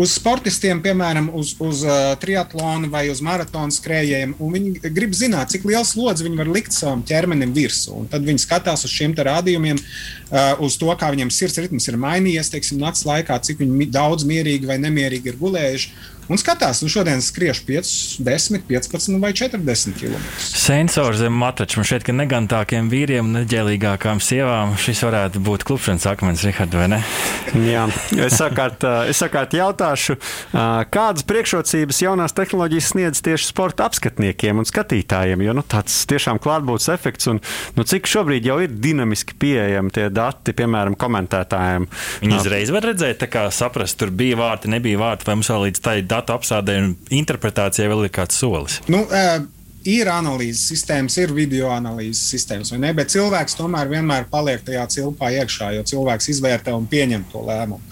uz sportistiem, piemēram, uz, uz uh, triatlonu vai uz maratonu skrejējiem. Viņi grib zināt, cik liels slodzi viņi var likt savam ķermenim virsū. Un tad viņi skatās uz šiem rādījumiem, uh, uz to, kā viņiem sirds ritms ir mainījies, teiksim, naktas laikā, cik viņi daudz mierīgi vai nemierīgi ir gulējuši un skatās, nu šodien skriež 5, 10, 15 vai 40 km. Sensors zem matrača man šeit, ka negantākiem vīriem un neģēlīgākām sievām šis varētu būt klupšanas akmens, Rihard, vai ne? Jā, es sakārt, es sakārt jautāšu, kādas priekšrocības jaunās tehnoloģijas sniedz tieši sporta apskatniekiem un skatītājiem, jo nu, tāds tiešām klātbūtnes efekts un nu, cik šobrīd jau ir dinamiski pieejami tie dati, piemēram, komentētājiem. Viņi uzreiz var redzēt, kā saprast, tur bija vārti, nebija vārti, vai mums vēl līdz tai datu apsādē un interpretācijai vēl ir kāds solis? Nu, uh, ir analīzes sistēmas, ir video analīzes sistēmas, ne? Bet cilvēks tomēr vienmēr paliek tajā cilpā iekšā, jo cilvēks izvērtē un pieņem to lēmumu.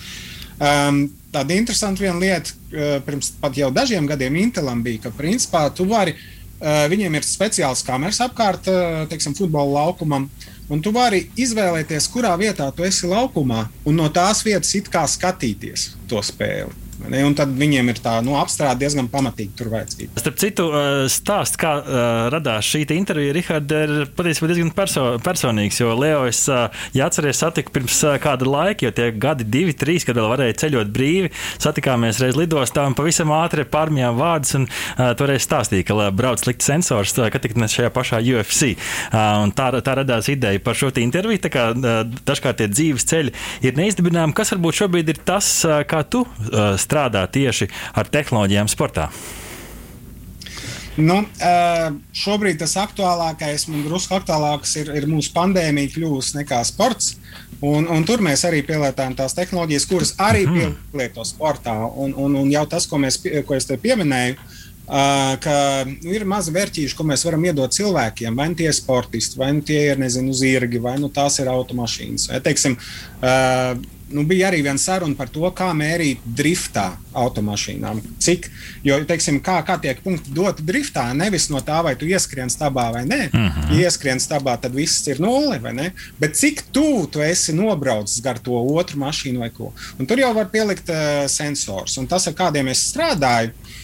Um, tāda interesanta viena lieta, uh, pirms pat jau dažiem gadiem Intelam bija, ka principā tu vari, uh, viņiem ir speciāls kameras apkārt, uh, teiksim, futbola laukumam. Un tu vari izvēlēties, kurā vietā tu esi laukumā, un no tās vietas it kā skatīties to spēli. Un tad viņiem ir tā nu, apstrāde diezgan pamatīgi tur vajadzīga. Starp citu, uh, stāsts, kā uh, radās šī intervija, Rihards, ir patiesībā diezgan perso personīgs. Jo Leo, es, uh, ja atceries, satiku pirms kāda laika, jo tie gadi, divi, trīs, kad vēl varēja ceļot brīvi, satikāmies reiz lidostā un pavisam ātri pārmijām vārdus. Un toreiz stāstīja, ka brauc likt sensors, ka tik ne šajā pašā UFC. Tā, tā radās ideja par šo interviju. Tā kā dažkārt tie dzīves ceļi ir neizdibināmi. Kas varbūt šobrīd ir tas, kā tu strādā? Strādā tieši ar tehnoloģijām sportā? Nu, šobrīd tas aktuālākais, un drusku aktuālāks ir, ir mūsu pandēmija kļuvusi nekā sports. Un, un tur mēs arī pielietojam tās tehnoloģijas, kuras arī -hmm. pielieto sportā. Un, un, un jau tas, ko, mēs, ko es te pieminēju, Uh, ka nu, ir mazi vērtīši, ko mēs varam iedot cilvēkiem. Vai nu tie ir sportisti, vai nu tie ir nezinu, zirgi, vai nu tās ir automašīnas. Vai, teiksim, nu, bija arī viena saruna par to, kā mērīt driftā automašīnām. Cik, jo, teiksim, kā, kā tiek punkti doti driftā, nevis no tā, vai tu ieskrien stabā vai nē. Uh -huh. Ja ieskrien stabā, tad viss ir nulle, vai ne? Bet cik tuvu tu esi nobraucis gar to otru mašīnu vai ko. Un tur jau var pielikt uh, sensors. Un tas, ar kādiem es strādāju, uh,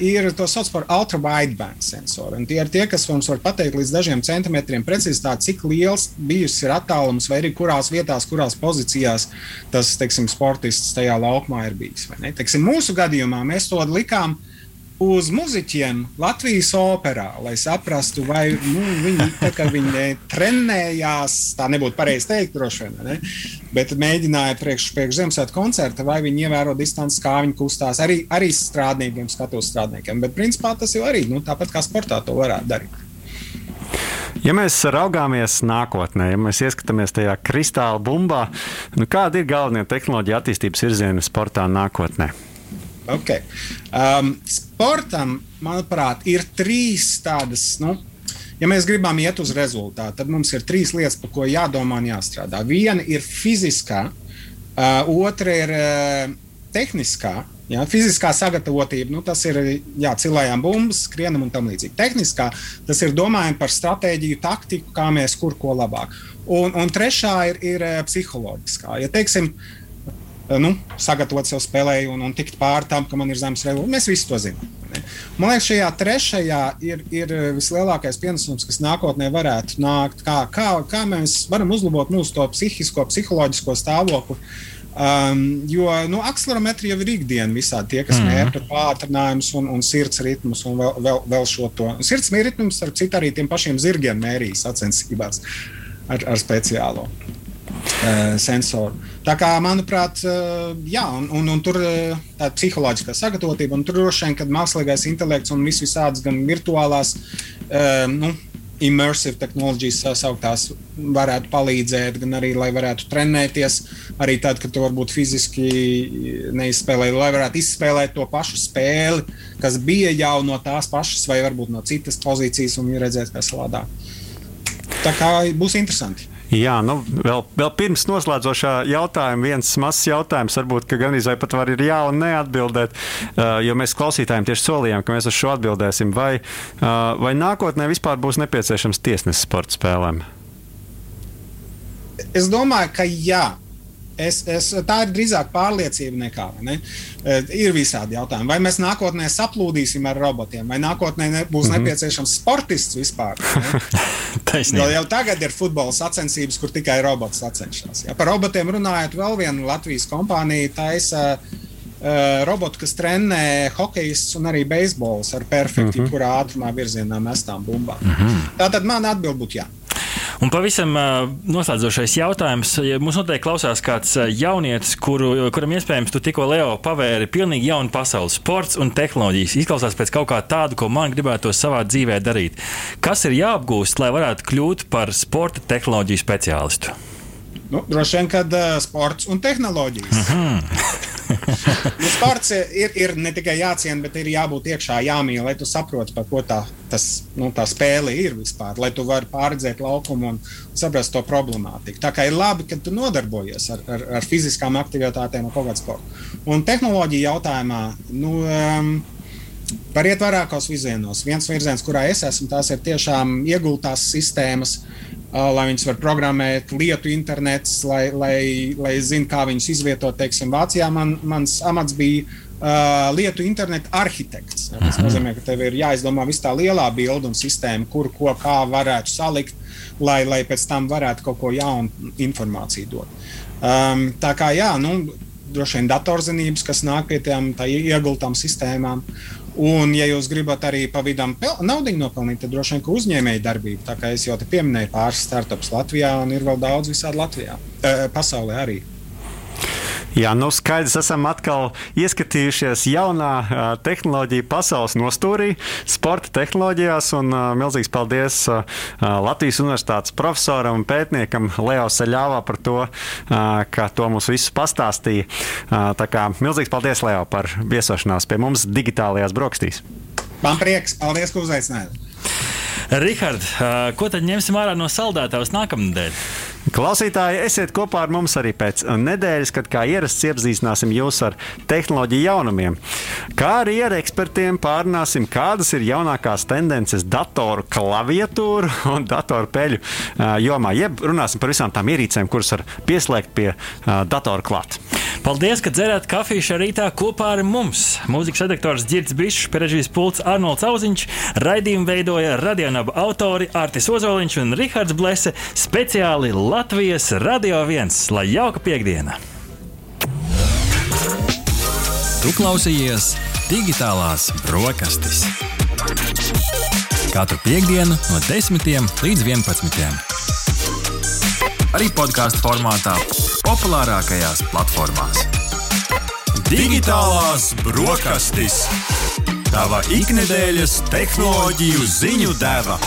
ir to sauc par ultra-wideband sensoru. Tie ir tie, kas mums var pateikt līdz dažiem centimetriem precizitāti, cik liels bijusi ir attālums, vai arī kurās vietās, kurās pozīcijās tas teiksim, sportists tajā laukumā ir bijis. Teiksim, mūsu gadījumā mēs to likām uz muzeķiem Latvijas operā, lai saprastu, vai nu, viņi, kad viņi trenējās, tā nebūtu pareizi teikt, droši vien, ne? bet mēģināja priekš, priekš Ziemassvētku koncerta, vai viņi ievēro distanci, kā viņi kustās, arī, arī strādniekiem, skatuves strādniekiem. Bet principā tas jau arī nu, tāpat kā sportā to varētu darīt. Ja mēs raugāmies nākotnē, ja mēs ieskatāmies tajā kristāla bumbā, nu kādi ir galvenie tehnoloģija attīstības virzieni sportā nākotnē? Okay. Um, sportam, manuprāt, ir trīs tādas. Nu, ja mēs gribam iet uz rezultātu, tad mums ir trīs lietas, par ko jādomā un jāstrādā. Viena ir fiziskā, uh, otra ir uh, tehniskā. Ja, fiziskā sagatavotība, nu, tas ir jā, cilājām bumbas, skrienam un tam līdzīgi. Tehniskā, tas ir domājam par stratēģiju, taktiku, kā mēs kur ko labāk. Un, un trešā ir, ir psiholoģiskā. Ja, teiksim, uh, nu, sagatavot sev spēlēju un, un tikt pāri tam, ka man ir zemes rezultāts. Mēs visi to zinām. Ne? Man liekas, šajā trešajā ir, ir vislielākais pienesums, kas nākotnē varētu nākt. Kā, kā, kā mēs varam uzlabot mūsu psihisko, psiholoģisko stāvokli. Um, jo nu, akcelerometri jau ir ikdiena visādi tie, kas mm. mērķa pātrinājumus un, un sirds ritmus un vēl, vēl, vēl šo to. Sirds ritmus, starp citu, arī tiem pašiem zirgiem mērīs sacensībās ar, ar speciālo sensoru. Tā kā, manuprāt, uh, jā, un, un, un tur uh, tā psiholoģiskā sagatavotība, un tur droši vien, kad mākslīgais intelekts un viss visādas gan virtuālās, nu, immersive tehnoloģijas sauktās varētu palīdzēt, gan arī, lai varētu trenēties, arī tad, kad tu varbūt fiziski neizspēlē, lai varētu izspēlēt to pašu spēli, kas bija jau no tās pašas, vai varbūt no citas pozīcijas, un redzēt, kā savādāk. Tā kā būs interesanti. Jā, nu, vēl, vēl pirms noslēdzošā jautājuma viens mazs jautājums, varbūt gan arī pat var ir jā un neatbildēt, jo mēs klausītājiem tieši solījām, ka mēs uz šo atbildēsim. Vai, vai nākotnē vispār būs nepieciešams tiesnesis sporta spēlēm? Es domāju, ka jā. Es, es, tā ir drīzāk pārliecība nekā. Ne? E, ir visādi jautājumi. Vai mēs nākotnē saplūdīsim ar robotiem, vai nākotnē ne, būs mm -hmm. nepieciešams sportists vispār? jo jau tagad ir futbola sacensības, kur tikai robots sacenšas. Ja? Par robotiem runājot, vēl viena Latvijas kompānija taisa. Uh, robotu, kas trenē hokejus un arī beisbolus ar perfekti, mm -hmm. kurā ātrumā virzienā mestām bumbām. Mm -hmm. Tā tad mana atbilde būtu jā. Un pavisam noslēdzošais jautājums. Ja mums noteikti klausās kāds jaunietis, kuru, kuram iespējams tu tikko Leo pavēri pilnīgi jaunu pasauli, sports un tehnoloģijas. Izklausās pēc kaut kā tādu, ko man gribētu savā dzīvē darīt. Kas ir jāapgūst, lai varētu kļūt par sporta tehnoloģiju speciālistu? Nu, droši vien, kad uh, sports un tehnoloģijas. Mm -hmm. nu, sports ir, ir ne tikai jāciena, bet ir jābūt iekšā, jāmīl, lai tu saprotu, par ko tā, tas, nu, tā spēle ir vispār, lai tu vari pārredzēt laukumu un saprast to problemātiku. Tā kā ir labi, ka tu nodarbojies ar, ar, ar fiziskām aktivitātēm un kaut kādu sportu. Un tehnoloģija jautājumā. Nu, um, Var iet vairākos virzienos. Viens virziens, kurā es esmu, tās ir tiešām iegultās sistēmas, uh, lai viņas var programmēt, lietu internets, lai, lai, lai zinātu, kā viņus izvietot. Teiksim, Vācijā man, mans amats bija uh, lietu interneta arhitekts. Tas nozīmē, ka tev ir jāizdomā viss tā lielā bilde un sistēma, kur ko kā varētu salikt, lai, lai pēc tam varētu kaut ko jaunu informāciju dot. Um, tā kā jā, nu, droši vien datorzinības, kas nāk pie tām iegultām sistēmām. Un, ja jūs gribat arī pa vidam naudu nopelnīt, tad droši vien uzņēmēja darbība. Tā kā es jau te pieminēju pāris startups Latvijā, un ir vēl daudz visādi Latvijā, e, pasaulē arī. Jā, nu skaidrs, esam atkal ieskatījušies jaunā uh, tehnoloģija pasaules nostūrī, sporta tehnoloģijās. Un, uh, milzīgs paldies uh, Latvijas Universitātes profesoram un pētniekam Leo Saļāvā par to, ka to mums visus pastāstīja. Tā kā milzīgs paldies, Leo, par viesošanās pie mums digitālajās brokastīs. Man prieks, paldies, ka uzaicinājāt! Rihard, ko tad ņemsim ārā no saldētavas nākamnedēļ? Klausītāji, esiet kopā ar mums arī pēc nedēļas, kad kā ierasts iepazīstināsim jūs ar tehnoloģiju jaunumiem. Kā arī ar ekspertiem pārunāsim, kādas ir jaunākās tendences datoru klaviatūru un datoru peļu jomā. Jeb runāsim par visām tām ierīcēm, kuras var pieslēgt pie datora klāta. Paldies, ka dzerāt kafiju šajā rītā kopā ar mums. Mūzikas redaktors Girts Bišs, režisors Pults Arnolds Auziņš, raidījumu veidoja radionāba autori Artis Ozoliņš un Rihards Blese speciāli Latvijas Radio 1. Lai jauka piekdiena! Tu klausījies digitālās brokastis. Katru piekdienu no 10 līdz 11. Arī podkāstu formātā, populārākajās platformās. Digitālās brokastis. Tava ikdienas tehnoloģiju ziņu deva.